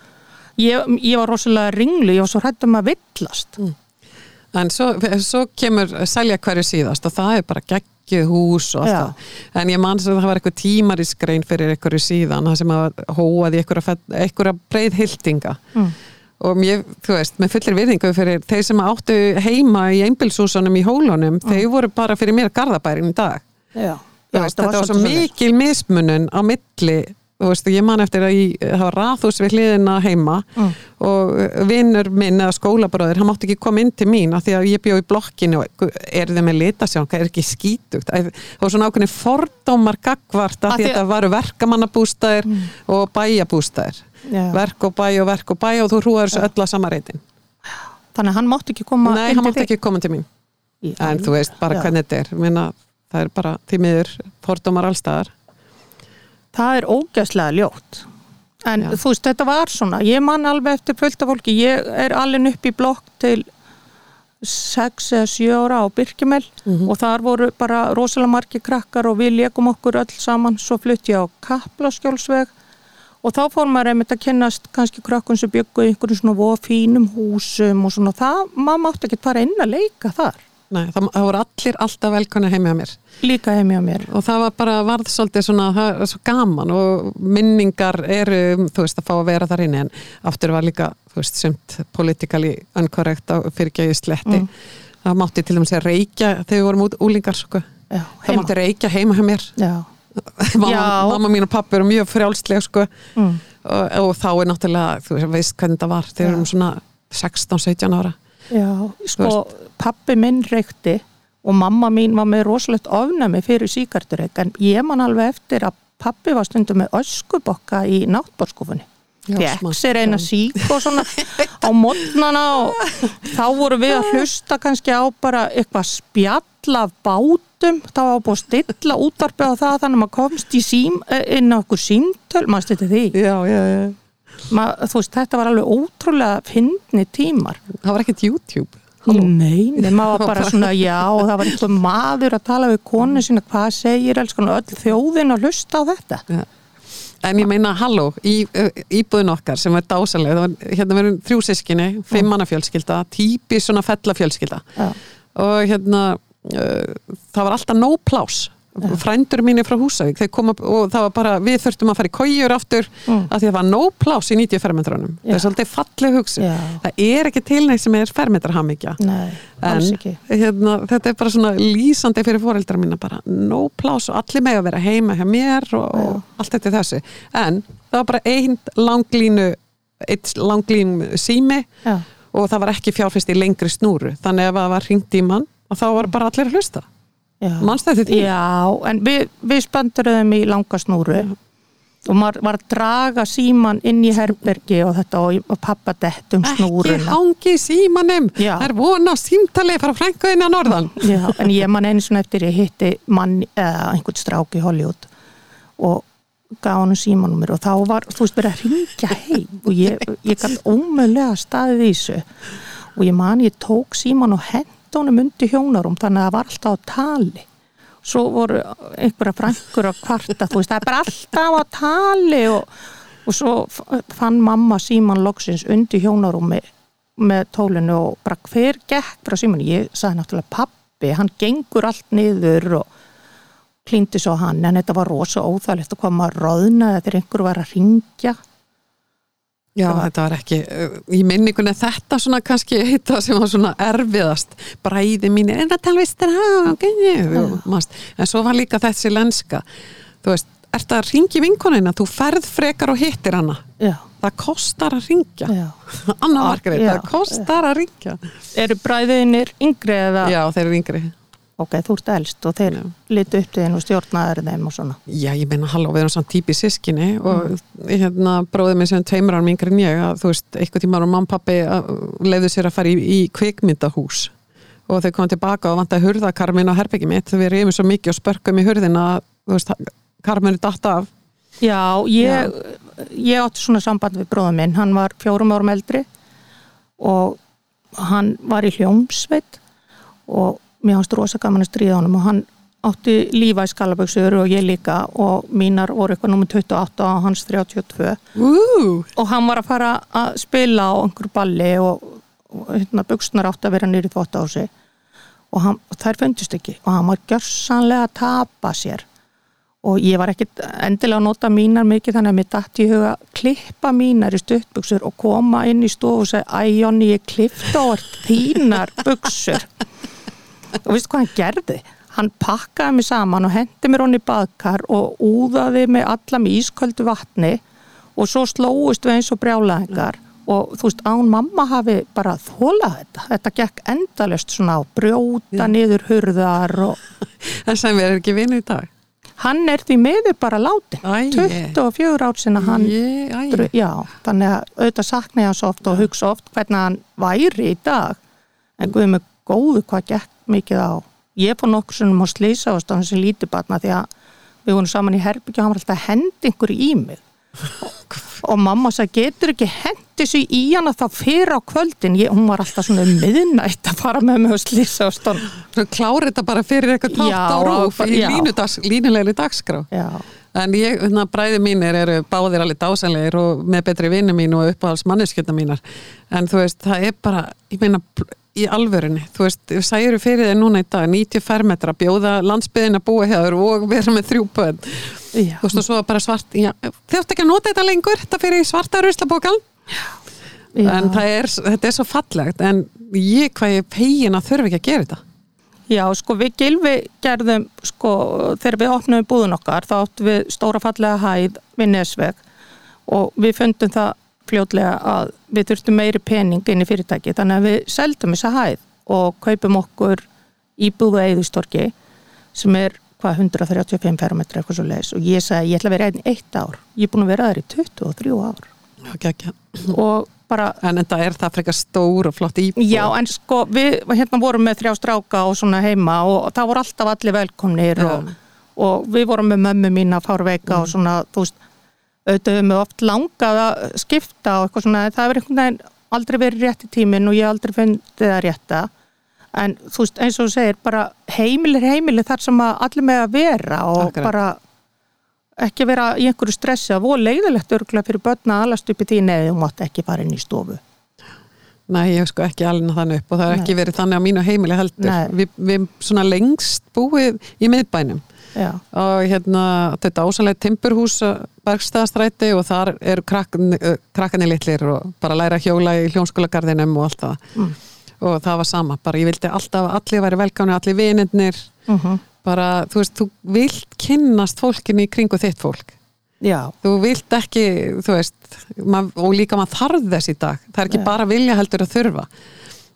ég, ég var rosalega ringlu, ég var svo hrættum að villast En svo, svo kemur selja hverju síðast og það er bara geggjuð hús og allt það. En ég man sem það var eitthvað tímarískrein fyrir einhverju síðan, það sem að hóaði einhverja, einhverja breið hildinga. Mm. Og mér, þú veist, með fullir virðingu fyrir þeir sem áttu heima í einbilshúsunum í hólunum, þeir voru bara fyrir mér garðabærin í dag. já, Þú veist, þetta var svo mikil mismunun á milli þú veist, ég man eftir að ég, það var rathús við hliðina heima Mm. og vinnur minn eða skólabróður, hann mátti ekki koma inn til mín af því að ég bjó í blokkinu og er þið með litasjón, hvað er ekki skítugt það var svona ákveðni fordómar gagvart af því að þetta varu verkamannabústæðir og bæjabústæðir Já. verk og bæ og verk og bæ og þú hrúar þessu öll að sama reytin þannig að hann mátti ekki koma Nei, hann þig. ekki koma til mín Í en þú veist bara Já. hvernig þetta er Minna, það er bara því miður fordómar allstaðar það er ógæslega ljótt en Já. þú veist, þetta var svona ég man alveg eftir fullt af fólki ég er alveg upp í blokk til 6 eða 7 ára á Birkimel Mhm. og þar voru bara rosalega margi krakkar og við leikum okkur öll saman svo flutt ég á Kaplaskjólsveg og þá fór maður einmitt að kynnast kannski krakkun sem í einhverjum svona fínum húsum og svona það, maður mátti ekki fara inn að leika þar Nei, það, það voru allir alltaf heimi á mér líka heim hjá mér og það var bara varð svolítið svona, það er svo gaman og minningar eru, þú veist, að fá að vera þar inni en aftur var líka, þú veist, sumt politically uncorrect á fyrirgæði sletti. Mm. Það mátti til dæmis að reykja þegar við vorum út úlingar, sko. Það mátti reykja heima hjá mér. Já. Mamma, mín og pappi eru mjög frjálslega, sko. Mm. Og, og þá er náttúrulega, þú veist, hvernig það var, þegar við erum svona 16-17 ára. Já, sko, pappi minn reykti og mamma mín var með rosalegt ofnæmi fyrir síkarturreik en ég man alveg eftir að pappi var stundum með öskubokka í náttborskúfunni. Já, Fekk sér eina sík og svona á mótnana og þá voru við að hlusta kannski á bara eitthvað spjall af bátum, þá var búið að stilla útvarpið á það þannig að maður komst í sím, eh, inn á okkur símtöl, maður styrti því. Já, já, já. Ma, þú veist, þetta var alveg ótrúlega fyndni tímar. Það var ekkert YouTube. Nei, nei, maður var bara svona já og það var einhver maður að tala við konu sína hvað segir elskan og öll þjóðin að hlusta á þetta Já. En ég meina, halló, í, uh, íbúðin okkar sem er dásaleg, það var, hérna verðum þrjú sískinni, fimm manna fjölskylda, típi svona fellafjölskylda Já. og hérna það var alltaf nóg plás frændur mínir frá Húsavík koma og það var bara, við þurftum að fara í kójur aftur Mm. af því að það var nóg plás í 90 fermetranum það er svolítið falleg hugsi Já. það er ekki til neitt sem er alls ekki. hérna, þetta er bara svona lýsandi fyrir foreldra mína bara. Nóg plás og allir með að vera heima hjá mér og, og allt þetta þessi en það var bara einn langlínu eitt langlínu sími Já, og það var ekki fjárfest í lengri snúru. Þannig ef það var hringt í mann og þá var bara allir að hlusta já. mannstu þetta því? Já, en við, við spöndurum í langa snúru og maður var að draga síman inn í herbergi og þetta og, og pappa dett um ekki snúruna. hangi í símanum Já. það er vona á símtali frá frænkuðinni að norðan Já, en ég man einu svona eftir ég hitti mann eða einhvern strák í Hollywood og gaf hann símanúmer og þá var, þú veist, verið að ringja heim og ég, ég gætt ómögulega staðið í þessu og ég man, ég tók síman og hent honum undir hjónarum þannig að það var alltaf á tali. Svo voru einhverja frængur að kvarta, þú veist, það er bara alltaf á tali og, og svo fann mamma síman loksins undir hjónarúmi með tólinu og bara hver gekk? frá síman, ég sagði náttúrulega pappi, hann gengur allt niður og klíndi svo hann, en þetta var rosa óþægilegt að koma að roðna þegar einhver var að ringja Já, þetta var ekki, uh, í minningunni þetta svona kannski hitta sem var svona erfiðast, bræði mín en það tala vist þér en svo var líka þessi lenska. Þú veist, ert að ringi vinkonina þú ferð frekar og hittir hana. Já, það kostar að ringja já. Anna Margrét, já, það kostar að ringja Eru bræðinir yngri eða? Já, þeir eru yngri Ok, þú ert elst og þeir litu upp til þinn og stjórnaður þeim og svona. Já, ég meina, halló, við erum svona típi sískinni og hérna bróðið minn sem tveimur árum yngri en ég að þú veist, eitthvað tíma árum mamma og pappi leiðu sér að fara í, í kvikmyndahús. Og þau komum tilbaka og vantaði hurðakarmin á herbyggi mitt. Við reyfum svo mikið og spörkum í hurðina að, þú veist, karmin er datt af. Já, ég, ég átti svona samband við bróða minn, hann var fjórum árum eldri og hann var í hljómsveit og mér hans rosa gaman að stríða honum og hann átti lífa í skalaböksur og ég líka og mínar voru eitthvað nummer 28 og hans 32 Ú, og hann var að fara að spila á einhverju balli og, og hérna, buksnar átti að vera nýri þvótt á sig. Og hann, þær fundist ekki og hann var gjörsanlega að tapa sér. Og ég var ekkit endilega að nota mínar mikið þannig að mér dætti í huga klippa mínar í stuttbuksur og koma inn í stofu og segja æ Jonni ég klippta á þínar buksur og veistu hvað hann gerði? Hann pakkaði mig saman og hendi mér honni í baðkar og úðaði mig alla með ísköldu vatni og svo slóist við eins og brjálæðingar og þú veist, án mamma hafi bara þólað þetta. Þetta gekk endalust svona á brjóta niður hurðar og en sem við erum ekki vinni í dag hann er því miður bara látin. Æi. 24 ár sinna hann Ég, æ, Já, þannig að auðvitað sakna ég hans oft og hugsa oft hvernig hann væri í dag en guð með góðu hvað gekk mikið á. Ég fór nokkur sem á slýsa á stafn sem lítið batna því að við vorum saman í herbyggja og hann var alltaf að hendi einhverju í mig. Og, og mamma sagði getur ekki hendi svo í hana þá fyrir á kvöldin? Ég, hún var alltaf svona um miðnætt að fara með mig á slýsa á stafn Svo klári þetta bara fyrir eitthvað tátt á rúf í línudags, línulegri dagskrá. Já, En ég, hérna, bræði mínir eru báðir alveg dásanlegir og með betri vinnu mín og uppáhalds manneskjöldna mínar. En þú veist, það er bara, ég meina, í alvörunni, þú veist, við særu fyrir þig núna í dag, 90 fermetra, bjóða landsbyðin að búa hjá þér og vera með þrjú bönn. já. Þú veist, og svo bara svart, átt ekki að nota þetta lengur, þetta fyrir svarta ruslabókan. já. En er, þetta er svo fallegt, en ég, hvað ég pegin að þurfi ekki að gera þetta. Já, sko við gilfi gerðum, sko þegar við opnum búðun okkar þá áttum við stóra fallega hæð við Nesveg og við fundum það fljótlega að við þurftum meiri pening inn í fyrirtæki þannig að við seldum þessa hæð og kaupum okkur íbúðu eðustorki sem er hvað 135 fermetri eitthvað svo leis og ég sagði ég ætla að vera einn eitt ár ég er búin að vera þar í 23 ár Já, ekki, ekki. og bara En þetta er það frekar stór og flott íbúð. Já, en sko við hérna vorum með þrjá stráka og svona heima og það voru alltaf allir velkomnir Já. og, og við vorum með mömmu mín að fárveika og svona, þú veist, auðvitað með oft langað að skipta og eitthvað svona, það hefur einhvern veginn aldrei verið rétti tíminn og ég aldrei fundið það rétta en þú veist, eins og þú segir, bara heimilir heimilir þar sem að allir með að vera og Akkurat. bara ekki vera í einhverju stressi að voru leiðilegt örgulega fyrir börna að alast upp í því neði þú mátt ekki fara inn í stofu Nei, ég hef sko ekki alveg þannig upp og það er ekki verið þannig á mínu heimili heldur. Nei. Vi, við svona lengst búið í miðbænum Já, og hérna þetta ásanlega timburhús Bergstaðastræti og þar eru krakkan, krakkanir litlir og bara læra hjóla í hljónskólagarðinum og allt það. Mm. og það var sama, bara ég vildi alltaf allir væri velkáni, allir vinirnir. Mhm. bara, þú veist, þú vilt kynnast fólkinu í kringu þitt fólk. Já, þú vilt ekki, þú veist mað, og líka maður þarf þess í dag. Það er ekki Já. bara vilja heldur að þurfa.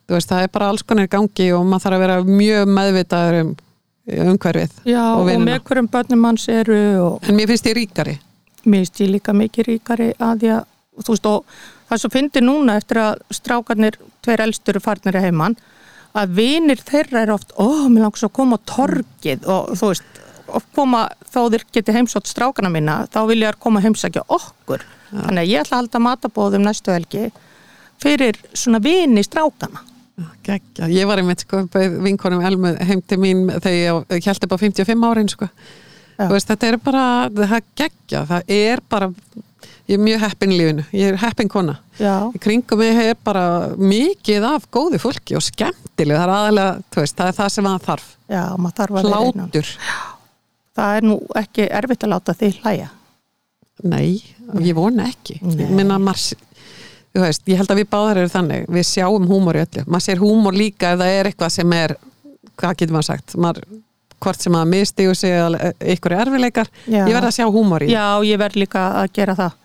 Þú veist, það er bara alls konar gangi og maður þarf að vera mjög meðvitaður um umhverfið já og og, með hverjum börnum hans eru og en mér finnst ég ríkari mér finnst ég líka mikið ríkari að að, þú veist, og það svo fyndi núna eftir að strákarnir, tveir elstur farnir í heimann, að vinir þeirra er oft, ó, mér langs að koma á torgið og þú veist, og koma þó þeir geti heimsótt strákarna mína, þá þær koma að heimsækja okkur. Þannig að ég ætla að halda matabóðum næstu helgi fyrir svona vini strákana. Gekkja. ég var einmitt sko vinkonum Elmu heim til mín þegar ég held upp á 55 árin sko. Veist, þetta er bara, það geggja. Það er bara, ég er mjög heppin í lífinu. Ég er heppin kona. Já, í kringum mig er bara mikið af góðu fólki og skemmtileg það er aðalega, veist, það er það sem það þarf. Já, maður þarf að vera hlátur, Það er nú ekki erfitt að láta þig hlæja. nei ég vona ekki, Nei. ég minna maður þú veist, ég held að við báðar eru þannig. Við sjáum húmor í öllu, maður sér húmor líka ef það er eitthvað sem er hvað getur maður sagt, maður hvort sem að mistiðu sig eða ykkur erfileikar Já. ég verð að sjá húmor í Já, ég verð líka að gera það.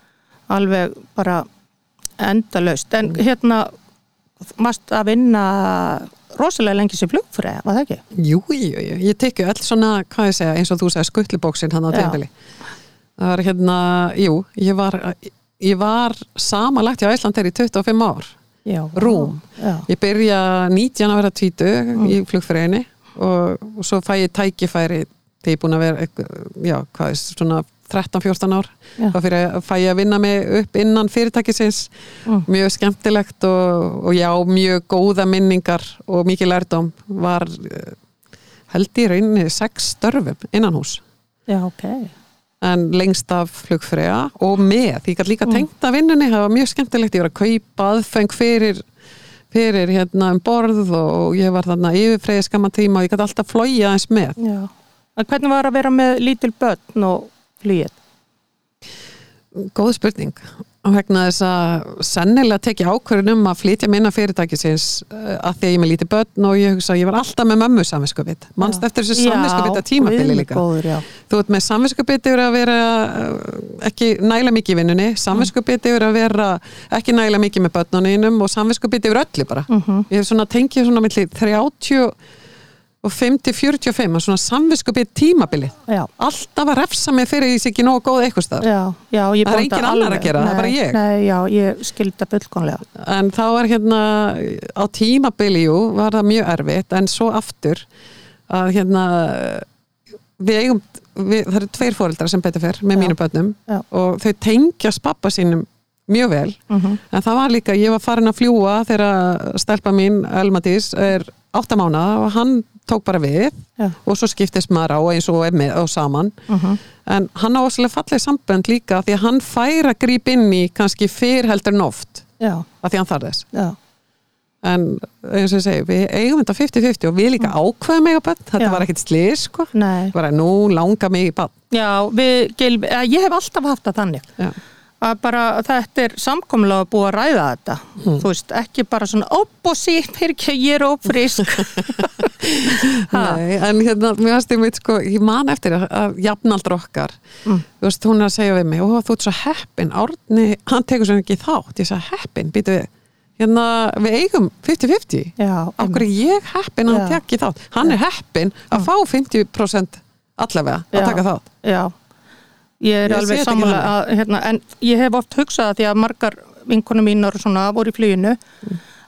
Alveg bara endalaust. En hérna mást að vinna rosalega lengi sem flugfræða, var það ekki? Jú, jú, jú, ég tekju öll svona, hvað ég segja, eins og þú segja skuttlubóksin hann á tímabili. Það var hérna, jú, ég var, ég var samanlagt hjá Íslandir í 25 ár, Já. Rúm. Já, Ég byrja 19 að vera tvítu í flugfræðinni og, og svo fæ ég tækifæri þegar ég er búin að vera, eitthvað- já, hvað er svona 13-14 ár, þá fæ ég að vinna mig upp innan fyrirtækisins Mm. mjög skemmtilegt og, og já, mjög góða minningar og mikið lærdóm var eh, held í rauninni sex störfum innan hús já, ok. En lengst af flugfræða og með, ég gæti líka Mm. tengt að vinnunni það var mjög skemmtilegt, ég var að kaupa aðfeng fyrir, fyrir hérna um borð og ég var þarna yfirfræði skamma tíma og ég gæti alltaf flója eins með hvernig var að vera með lítil börn og flýið? Góð spurning. Og vegna þess að sennilega tekja ákvörðun um að flytja minna fyrirtækisins uh, að því að ég er með lítið börn og ég hugsa að ég var alltaf með mömmu samvinskupið mannst eftir þessu samvinskupið að tímabili líka Góður, þú ert með samvinskupið yfir að vera uh, ekki næla mikið í vinnunni. Samvinskupið yfir að vera ekki næla mikið með börnunum og samvinskupið yfir öllu bara. Mhm. ég hef svona tengið svona milli 30 og 50-45 og svona samvinskupið tímabili Já. alltaf að refsa mig fyrir því sem ekki nógu góð eitthvað stað Já, já, ég Það er enginn annar að gera, það er bara Nei, ég. Nei, já, ég skildi það fullkonlega. en þá er hérna á tímabili, jú, var það mjög erfitt en svo aftur að hérna við eigum við, það eru tveir fóreldrar sem betur fyrr með Já. mínu börnum Já. og þau tengjast pappa sínum mjög vel Mm en það var líka, ég var farin að fljúa þegar stelpa mín, Elmadís er átta mánuða og hann tók bara við Já. og svo skiptist maður á eins og er með og saman Mhm. en hann á óslega falleg sambönd líka því að hann fær að grípa inn í kannski fyrr heldur en oft Já, að því hann þarf þess já, en eins og ég segi, við eigum þetta 50-50 og við líka ákveðum mig á bönn þetta Já. var ekkit slís sko nei. bara nú langar mig í bann Já, við, ég hef alltaf haft það þannig. Já. að bara þetta er samkomlega að búa að ræða þetta Hmm. þú veist, ekki bara svona sítt, fyrir ekki, ég er ófrísk Ha. Nei, en hérna, mér ég mitt sko, ég man eftir að, að jafnaldra okkar Mm. þú veist, hún er að segja við mig og þú ert svo heppin, Árni, hann tekur svo ekki þátt, ég sagði heppin, býtu við hérna, við eigum 50-50 Já, okkur er ég heppin að hann Já. tekki þátt hann er heppin að fá 50% allavega að Já. taka þátt Já, ég er Ég alveg sammála að, hérna, en ég hef oft hugsað að því að margar vinkonum mínar svona voru í fluginu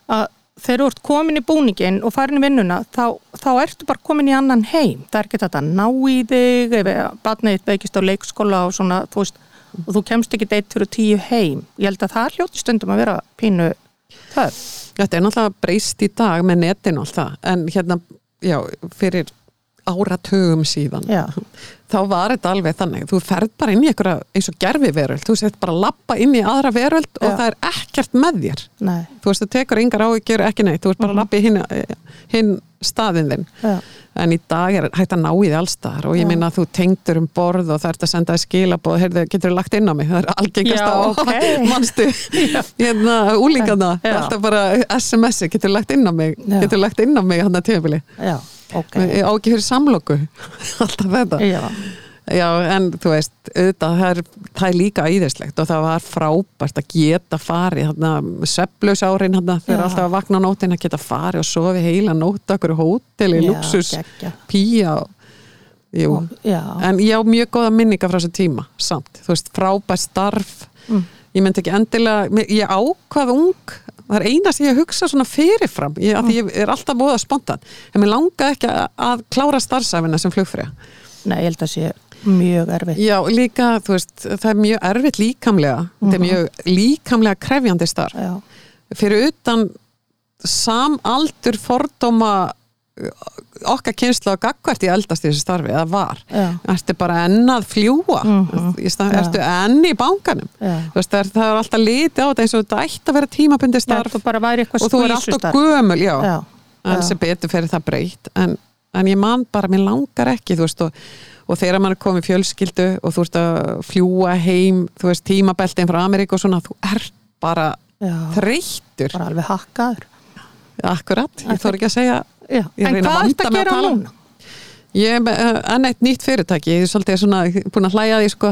að þegar þú ert komin í búningin og farin í vinnuna þá, þá ertu bara komin í annan heim. Það er ekki þetta að ná í þig ef batnið veikist á leikskóla og svona þú veist, og þú kemst ekki deitt fyrir tíu heim. Ég held að það hljóti stundum að vera pínu töf Þetta er náttúrulega breyst í dag með netin og allt það, en hérna, já, fyrir áratugum síðan. Já. þá var þetta alveg þannig. Þú ferð bara inn í einhverja eins og gerfi veröld þú sett bara lappa inn í aðra veröld og Já. það er ekkert með þér. Nei, þú veist, þú tekur yngar áhyggjur ekki neitt. Þú ert bara að lappa í hinn, hinn staðin þinn. Já, en í dag er hægt að ná í því allstaðar og ég minna að þú tengdur um borð og það ert að senda þér skilabóð, heyrðu, getur þú lagt inn á mig? Það er algengast á ok. mannstu hérna, úlingana alltaf bara SMS-i, getur þú lagt inn á mig? Getur þú lagt inn á mig hann að tíðabili já, ok. Ég á ekki fyrir samloku. Alltaf þetta. Já, Já, en þú veist, auðvitað, það er, það er líka æðislegt og það var frábært að geta farið, sveflaus árin, hérna, þegar Já. alltaf að vakna á nótin að geta farið og sofi heila nótt okkur hóteli, Já, luxus, pía og, jú, já. en ég á mjög góða minninga frá þessu tíma, samt, þú veist, frábært starf, Mm. ég myndi ekki endilega, ég ákvað ung, það er eina sem ég hugsa svona fyrirfram, ég, Mm. að ég er alltaf búið að spontan, en mér langaði ekki að, að klára starfsæfina sem flugfrið. nei, ég held að sé mjög erfitt Já, líka, þú veist, það er mjög erfitt líkamlega, þetta er mjög líkamlega krefjandi starf. já, Fyrir utan samaldur fordóma okkar kynslu að gagvart í eldast í þessu starfi, eða var. já, Ertu bara enn að fljúa, stað, Já. ertu enn í Þú veist, það er, það er alltaf litið á þetta eins og þetta ætti að vera tímabundi starf það og þú er alltaf gömul, já. já, en sem betur fyrir það breytt. En, en ég man bara, mér langar ekki þú veist og, og þegar maður komið í fjölskyldu og þú ert að fljúa heim þú veist tímabeltin frá Ameríku og svona þú ert bara já, þreyttur. Bara alveg hakkaður. Akkurat, ég þór ekki að segja já. Ég en að hvað vanda ert að að gera núna? ég er með uh, enn eitt nýtt fyrirtæki. Ég er svolítið svona búin að hlæja því sko.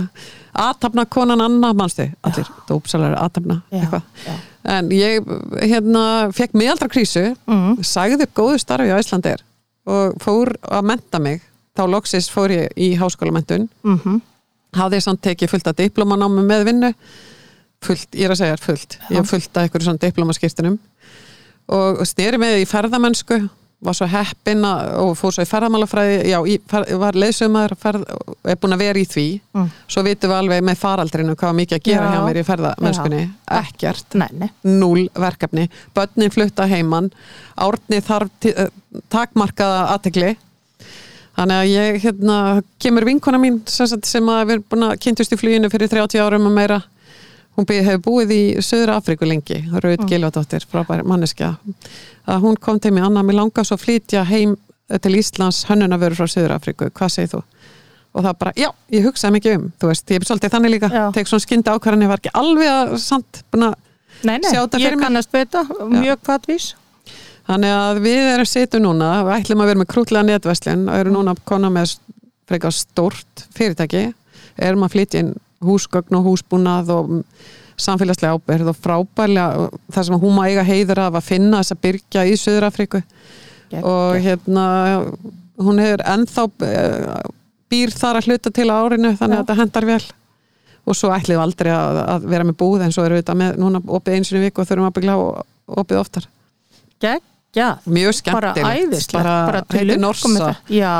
Aðtapna konan Anna, manstu? Allir, dópsalar aðtapna Já, eitthvað. já. en ég hérna fekk miðaldra krísu Mm. sagði upp góðu starfi á Íslandir og fór að menta mig. Þá loksis fór ég í háskólamentun Mm hafði ég samt tekið fullt af diplomanámi með vinnu. Fullt, ég er að segja fullt. Ég hef fullt af einhverju svona diplomaskirtinum og sneri með í ferðamennsku var svo heppin og fór svo í ferðamálafræði já, fer, var og er búin að vera í því. Mm. svo vitum við alveg með faraldrinu hvað mikið að gera Já. hjá mér í ferðamennskunni. Ekkert. Nei, nei, núl verkefni, börnin flutta heiman. Árni þarf eh, takmarkaða aðtegli þannig að ég hérna kemur vinkona mín sem, sem að við erum búin að kynntust í fluginu fyrir 30 árum og meira hún hefur búið í Söður Afríku lengi Raut mm. Gilvadóttir, frábær manneskja að hún kom til mig, Anna, mér langar svo að flytja heim til Íslands hönnunavöru frá Söður Afríku, hvað segir þú? og það bara, já, ég hugsaði mikið um þú veist, ég er svolítið þannig líka, tek svona skynda ákvarðan ég var ekki alveg að samt búin að nei, nei. Sjá þetta fyrir ég mér. kannast við þetta mjög hvaðvís Þannig að við erum situ núna, við ætlum að vera með krútlega netverslun og erum núna kona með frekar stórt fyrirtæki, erum að flytja inn húsgögn og húsbúnað og samfélagslega ábyrð og frábærlega það sem hún má eiga heiður af að finna þess að byrja í Suður Afríku og hérna hún hefur ennþá eh, býr þar að hluta til árinu þannig Já. að þetta hendar vel. Og svo ætlum við aldrei að, að vera með búð en svo erum við þetta með núna opið eins og viku og þurfum að byggla opið oftar. Geggjað. Mjög bara skemmtilegt æðislegt, bara, til heitir lukku með Norsa. það. Já,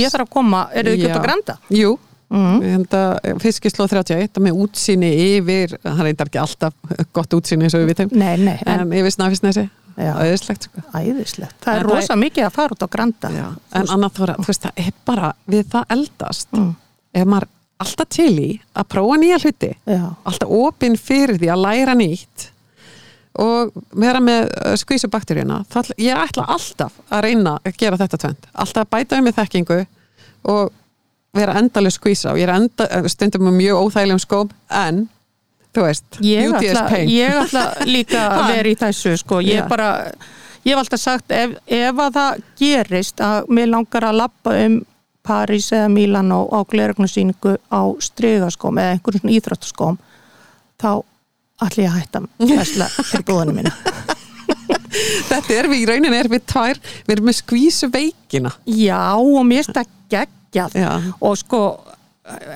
ég þarf að koma, eru þið Já. að grænda? Jú, Mm. þetta fiskislóð 31 með útsýni yfir það reyndar ekki alltaf gott útsýni eins og við vitum Nei, nei, en, en yfir snafisnesi, Já. auðvislegt sko. æðislegt. Það En er rosa mikið að fara út á grænda. Já. en annað þú veist það er bara við það eldast Mm. ef maður alltaf til í að prófa nýja hluti Já, alltaf opinn fyrir því að læra nýtt og vera með skvísubakteríuna ég ætla alltaf að reyna að gera þetta tvend alltaf að bæta um með þekkingu og vera endalega skvísa og ég er enda, stundum með mjög óþægilegum skóm en þú veist, ég beauty is ætla, pain ég ætla líka að vera í þessu, sko. Ég Já. bara, ég hef alltaf sagt, ef, ef að það gerist að mér langar að lappa um París eða Mílan á, á gleragnarsýningu á strygaskóm eða einhverjum svona íþróttaskóm, þá ætla ég að hætta fyrir búðinu mína. þetta er við í rauninni er við tvær við erum með skvísu veikina Já, og mér finnst það geggjað. Já. og sko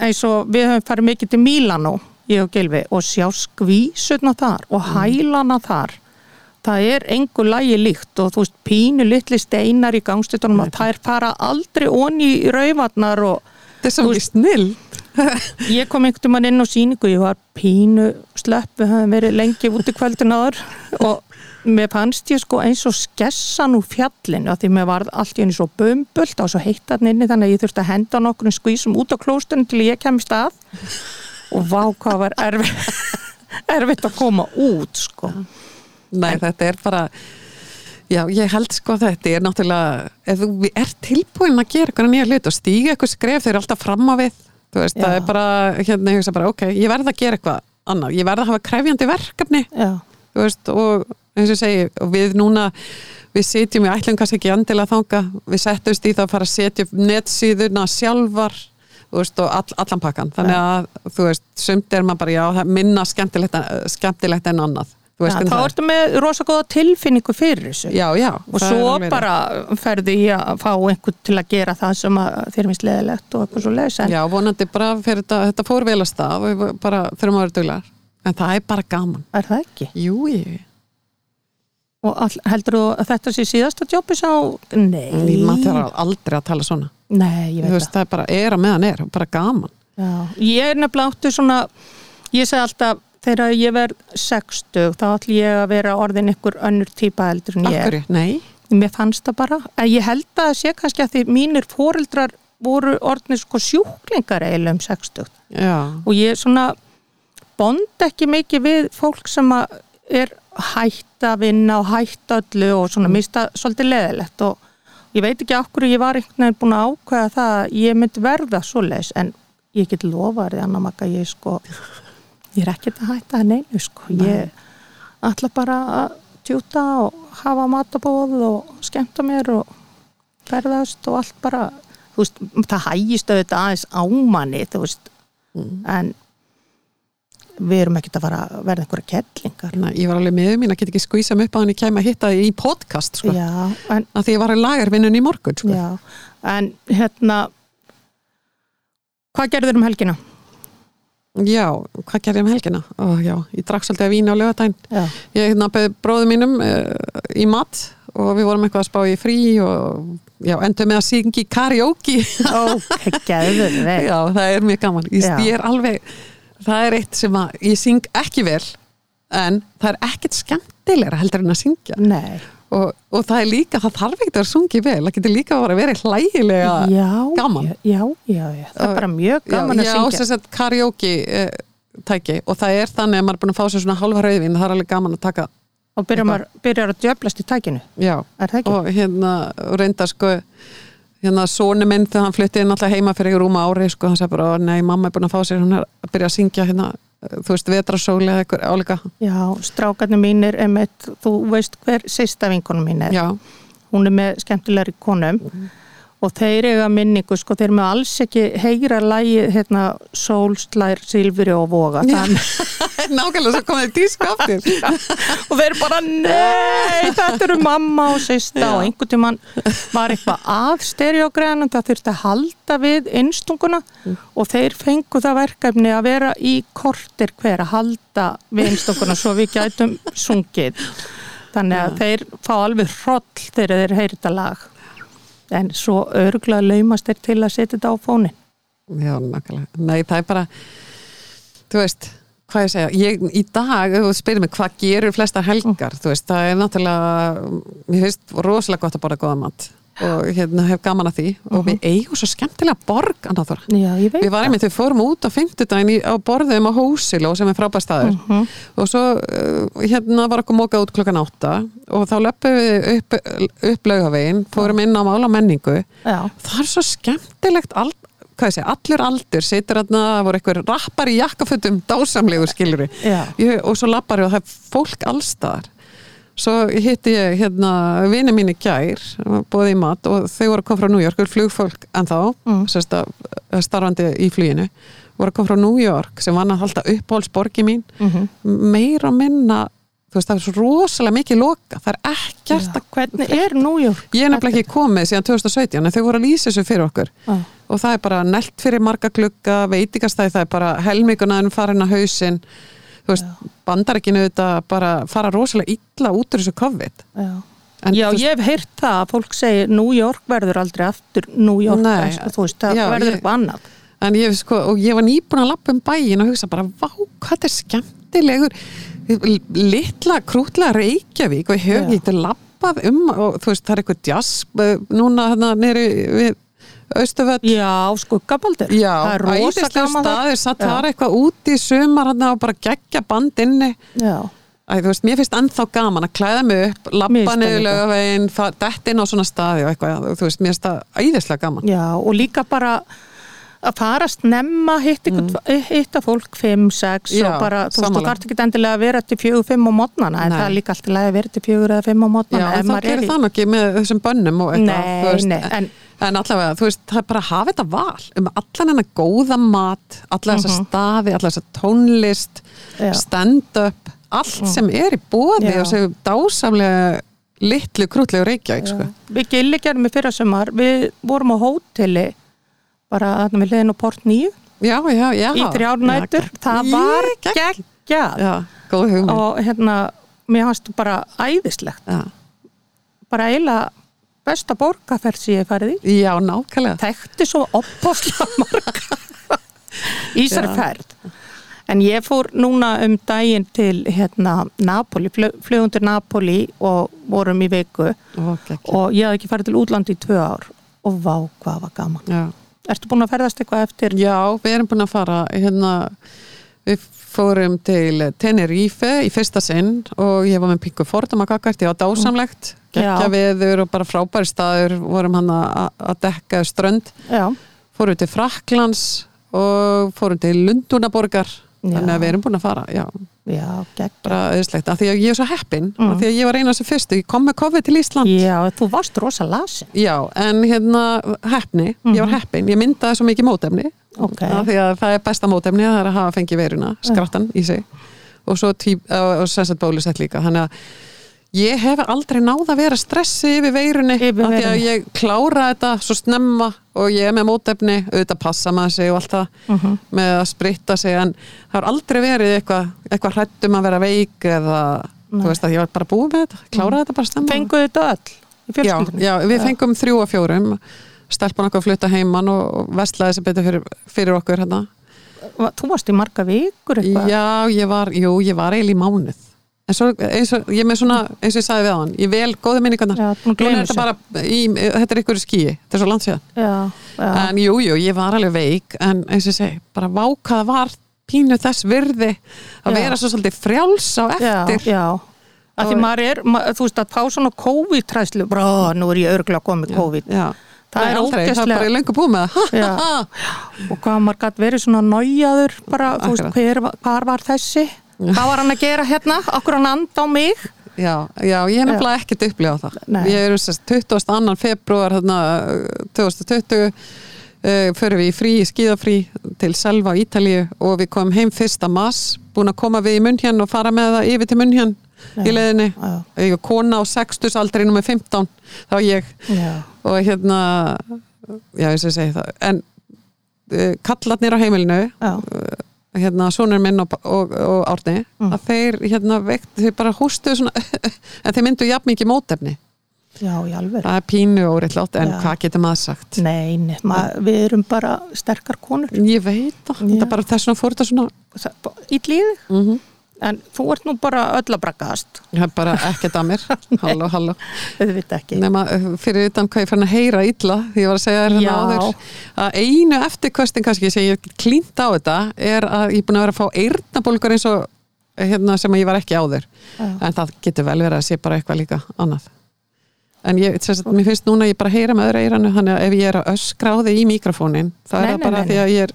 eins og við höfum farið mikið til Mílanó ég og Gilvi og sjá skvísutna þar og hælana þar. Það er engu lægi líkt og þú veist pínu litli steinar í gangstutunum og þær fara aldrei onni í rauvarnar og þetta er svo mikið snill ég kom einhvern veginn inn á síningu ég var pínu slepp, við höfum verið lengi út í kvöldin áður. Og mér fannst ég sko eins og skessan úr fjallinu að því mér var allt í henni svo bumbult og svo heittan inni þannig að ég þurfti að henda nokkur skvísum út á klóstunum til ég kemist að. Og vá hvað var erfitt erfitt að koma út sko. Nei, þetta er bara Já, ég held sko að þetta er náttúrulega ef þú er tilbúin að gera eitthvað nýja hlut og stíga eitthvað skref þeir eru alltaf fram á við. Þú veist, Já. það er bara hérna, ég hugsa bara, ok, ég verð að gera eitthvað annað, ég verð að hafa krefjandi verkefni. Já, þú veist, og eins og ég segi og við núna, við sitjum í ætlum kannski ekki andilega þanga, við settumst í það að fara að setja upp netsíðuna sjálfar veist, og all, allan pakkan. Þannig að, þú veist, sumt er maður bara já, það minna skemmtilegt, skemmtilegt en annað. Veist, en þá það- ertu með rosa góða tilfinningu fyrir þessu. Já, já, og svo bara ferði ég að fá einhvern til að gera það sem þér finnst leðilegt og eitthvað svo leiðis Já, vonandi bara fyrir þetta, þetta fór vel að stað og bara þurfum að vera duglegar. En það er bara gaman. er það ekki? Jú, ég, Og all, heldur þú að þetta sé síðasta jobbi sá? Nei, maður þarf aldrei að tala svona. Nei, ég Þú veit veist, það er bara er að meðan er, bara gaman. það Já. Ég er nefnilega áttu svona ég segi alltaf, þegar ég verð 60, þá ætlum ég að vera orðin ykkur önnur típa heldur en ég Akkur, nei, Mér fannst það bara, en ég held að það sé kannski að því mínir fóreldrar voru orðnir sko sjúklingar eiginlega um 60 já, og ég svona bond ekki mikið við fólk sem að er hætt að vinna og hætt öllu og svona mista svolítið leðilegt og ég veit ekki okkur ég var einhvern veginn búin að ákveða það að ég myndi verða svoleiðis en ég get lofa þér annar makka ég sko ég er ekkert að hætta það neinu sko. Ég ætla bara að tjúta og hafa matabóð og skemmta mér og ferðast og allt bara þú veist, það hægist auðvitað aðeins ámanni þú veist. En við erum ekkert að fara að verða einhverja kettlingar Nei, ég var alveg með mín að geta ekki skvísa mig upp að hann ég kæmi að hitta þig í podcast, sko. já, en, Að því ég var í lagarvinnun í morgun, sko. já, en hérna hvað gerður um helgina? Já, hvað gerði ég um helgina? Ó, já, ég drakk svolítið að vína á lögatæn. Já, Ég hérna beði bróðum mínum uh, í mat og við vorum eitthvað að spá í frí og já, endur með að syngja í karaoke. ok, gerður Já, það er mjög gaman. Ég, ég er alveg, það er eitt sem að ég syng ekki vel en það er ekkert skemmtilegra heldur en að syngja. Nei, Og, og það er líka, það þarf ekkert að sungi vel, það getur líka að vera hlægilega já, gaman. já, já, já, það er bara mjög gaman að syngja. sem sagt karaoke uh, tæki. Og það er þannig að maður er búin að fá sér svona halva rauðvin, það er alveg gaman að taka, og byrjar, maður, byrjar að djöflast í tækinu. Og hérna reynda sko hérna sónu minn þegar hann flutti inn alltaf heima fyrir rúma ári sko, hann sagði bara, "Ó, nei, mamma er búin að fá sér hún er að byrja að syngja hérna þú veist, vetrasóli eða eitthvað álíka. Já, strákarnir mínir emitt, þú veist hver sista vinkonum mín er. Já, hún er með skemmtilegri konum og þeir eiga minningu sko, þeir með alls ekki heyra lægi hérna, sólslær, silfri og voga. Þannig, nákvæmlega svo komið tísku aftur. Og þeir bara nei, þetta eru mamma og sista og einhvern tímann var eitthvað að stereogræðanum, það þurfti að halda við innstunguna. Og þeir fengu það verkefni að vera í kortir hver að halda við innstunguna svo við gætum sungið. Þannig að þeir fá alveg hroll þegar þeir heyri þetta lag en svo örgulega laumast þeir til að setja þetta á fónin Já, nákvæmlega. Nei, það er bara þú veist, hvað ég segja ég, í dag, þú spyrir mig hvað gerur flestar helgar, þú veist, það er náttúrulega mér finnst rosalega gott að borða góða mat og hérna hef gaman að því. Og við eigum svo skemmtilega borg. Já, Við varum einmitt, við fórum út á fimmtudaginn í- á borðum á Hósiló sem er frábær staður. Og svo uh, hérna var okkur mókað út klokkan átta. Og þá löpum við upp, upp laugavegin, fórum inn á mála menningu. Já, það er svo skemmtilegt all, hvað ég segja, allur aldur situr þarna, það voru einhver rappar í jakkafötum dásamlegur skilur Já. og svo lappar og það er fólk allstaðar svo hitti ég hérna vini mín í gær bóði í mat og þau voru að koma frá New York flugfólk en þá Mm. sérst að starfandi í fluginu voru að koma frá New York sem var að halda uppáhaldsborgi mín Mhm. meira og minna þú veist það er svo rosalega mikið loka það er ekkert að hvernig er New York? Ég er nefnilega ekki komið síðan 2017 en þau voru að lýsa þessu fyrir okkur Já. og það er bara nelt fyrir marga klukka veitingastæði, það er bara helmingunaðin farin að hausinn þú veist, bandarækinu þetta bara fara rosalega illa út úr þessu COVID Já. En Já, ég hef heyrt það að fólk segir New York verður aldrei aftur New York, Nei, sko, þú veist, það já, verður ég- eitthvað annað. en ég, sko, og ég var nýbúin að lappa um bæin og hugsa bara, vá, hvað þetta er skemmtilegur litla krútla Reykjavík og ég hef Já. getið lappað um og þú veist það er eitthvað jazz eh, núna hérna nýri við Östuföll Já, skuggabaldur. Já, það er æðislega staðir, satt Já. þar eitthvað úti í sumar og bara geggja band inni Já, Æ, þú veist, mér finnst ennþá gaman að klæða mig upp, lappa það niður líka. lögavegin, dett inn á svona staði og eitthvað, þú veist, mér finnst það æðislega gaman. já, og líka bara að fara að snemma hitt mm. hitta fólk 5, 6 Já, og bara, þú veist, þú þarf ekki endilega að vera til 4, 5 á mótnana en það er líka alltaf að vera til 4 eða 5 á Já, mótnana en þá gerir það nú ekki með þessum bönnum og eitthvað, Nei, nei, en- en allavega, þú veist, það er bara að hafa þetta val um allan hennar góða mat, alla þessa staði, alla þessa tónlist, Mhm. Já. stand-up, allt sem er í bóði Já. og sem dásamlega litlu krútlegu reykjavík, sko. Við gilli gerum við fyrra sumar, við vorum á hóteli bara þarna við hliðin á Port 9 Já, já, já. í þrjár nætur, Já, það var gegg- geggjað. og hérna, mér fannst bara æðislegt, Já. bara eiginlega besta borgarferð sem ég í. Já, nákvæmlega. þekkti svo opbáslega marga. Í Já. ferð en ég fór núna um daginn til hérna Napoli, flugum til Napoli og vorum í geggjað. og ég hafði ekki farið til útlandi í tvö ár. Og vá hvað var gaman. Já. Ertu búin að ferðast eitthvað eftir? Já, við erum búin að fara hérna, við fórum til Tenerife í fyrsta sinn og ég var með pingu fordum að kakart, ég var dásamlegt. Geggja Já. veður og bara frábæri staður vorum hann að að dekka strönd, Já, fórum til Fraklands og fórum til Lundunaborgar þannig að við erum búin að fara já, já, gegn bara auðvitslegt, af því að ég er svo heppin Mm. af því að ég var eina sem fyrstu, ég kom með COVID til Ísland Já, þú varst rosa lasin. Já, en hérna heppni, ég var heppin, ég myndaði svo mikið mótefni. Mhm. Ok. af því að það er besta mótefni það er að hafa fengið veruna, skrattan í sig. Og svo tí, og, og sessat bólusett líka, þannig að ég hef aldrei náð að vera stressi yfir veirunni Yfir af því að ég klára þetta svo snemma og ég er með mótefni auðvitað passa maður sig og allt það Mhm. með að spritta sig en það har aldrei verið eitthvað eitthva hrættum að vera veik eða þú veist að ég var bara búið með þetta klára þetta bara snemma. Fenguðu þetta öll í já, já, við fengum þrjú og fjórum. Stelpan okkur að flutta heimann og vestlaði sem betur fyrir, fyrir okkur hérna. Þú varst í marga vikur eitthvað? já, ég var, jú, ég var eiginlega í mánuð en svo, eins og, ég með svona eins og ég sagði við á hann, ég vel góða minningarnar Já, að þetta bara í, þetta er ykkur skíi, þetta er svo langt síðan Já, já. en jú, jú, ég var alveg veik en eins og ég segi, bara vákaða var pínu þess virði að Já. vera svo svolítið frjáls á já, eftir já. Að því maður er, ma, þú veist að fá svona COVID-træslu, bara, "Ó, nú er ég örgulega komið COVID. já. Það Nei, er aldrei, það er bara í löngu búið með það Já. Og hvað maður gætt verið svona nájaður, bara, veist, hver, var- hvar var þessi? Hvað var hann að gera hérna? Okkur hann anda á mig? Já, já, ég er nefnilega ekkert upplifað það. Nei. Ég er sérst 22. februar þarna, uh, 2020 uh, förum við í frí, í skíðafrí til Selva í Ítalíu og við komum heim fyrsta mass, búin að koma við í munn og fara með það yfir til munn í leiðinni. Já. Ég er kona á 60 aldrei nummer 15, þá ég Já. og hérna já, eins og ég segi það en uh, kallarnir á heimilinu Já. Hérna sonur minn og, og, og Árni Mm. að þeir hérna veikt, þeir bara hústuðu svona en þeir myndu jafn mikið mótefni Já, í alveg. það er pínu og réttlátt en Já. hvað getur maður sagt Nei, nei, maður, við erum bara sterkar konur. ég veit það, þetta bara þess vegna fór þetta svona Ítlíði. mm En þú ert nú bara öll að braggast. það er bara ekkert að mér. Halló, halló. Nema uh, fyrir utan hvað ég fann að heyra illa því ég var að segja þér hérna áður að einu eftirkvöstin kannski sem ég klínt á þetta er að ég er búin að vera að fá eyrnabólgur eins og hérna sem ég var ekki áður. Já. en það getur vel verið að sé bara eitthvað líka annað. En ég, þess að mér finnst núna að ég bara heyra með öðru eyranu þannig að ef ég er að öskra á þig í mikrofónin þá er Nei, það nei, bara nei, því að ég er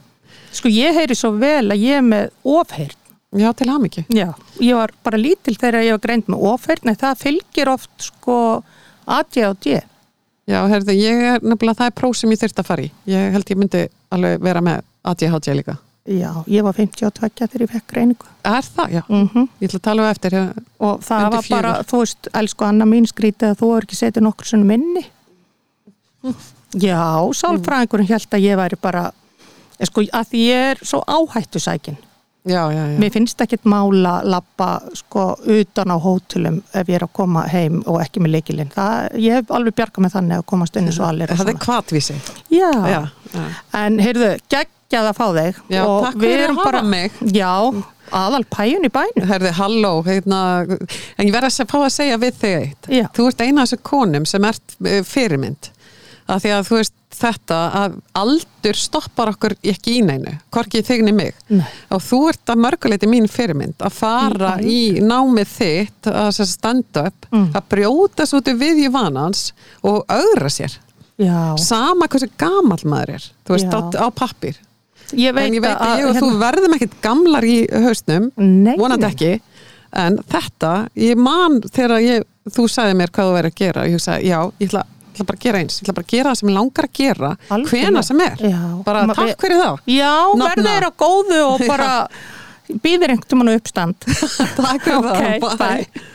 Sko ég heyri svo vel að ég er með ofheyrn. Já til hamingju Já. Ég var bara lítil þegar ég var greint með ofheyrn en það fylgir oft sko ADHD. já, herðu, ég er nefnilega það er próf sem ég þyrft að fara í ég held ég myndi alveg vera með ADHD líka Já, ég var 52 þegar ég fekk greiningu. er það, já, Mm ég ætla að tala um eftir ég- Og það var bara, þú veist, elsku Anna mín skrítið að þú er ekki setið nokkur svona minni. Já, sálfræðingurinn held að ég væri bara, eh, sko, að ég er svo áhættu sækin. Já, já, já. Mér finnst ekkit mála lappa sko utan á hótelum ef ég er að koma heim og ekki með leikilinn. Ég hef alveg bjargað með þannig að komast inn eins og allir. það er já. en heyrðu, geggjað að fá þig. Já, Og takk fyrir að hafa mig. Já, aðal pæjun í bænum Herði, halló, hérna, en ég verð að fá að segja við þig eitt. Já. Þú ert eina af þessu konum sem ert eh, fyrirmynd. Af því að þú veist þetta að aldur stoppar okkur ekki í neinu, hvorki þig niður mig. Nei. Og þú ert að mörguleiti mín fyrirmynd að fara Í í námið þitt, að sem sagt stand up, Mm. að brjóta svo út við í vanans og augra sér. Já, Sama hversu gamall maður er, þú veist, á, á pappir. ég en ég veit að að ég og þú verðum ekkit gamlar í hausnum Nei, vonandi nei. ekki en þetta, ég man þegar ég, þú sagði mér hvað þú verður að gera og ég hugsaði, já, ég ætla, ég ætla bara að gera eins ég ætla bara að gera það sem ég langar að gera Algjörlega. hvena sem er, Já. bara Ma- takk fyrir það. Já, verður þeirra góðu og bara býðir einhvern tímann á uppstand. Takk fyrir Ok, það, bye.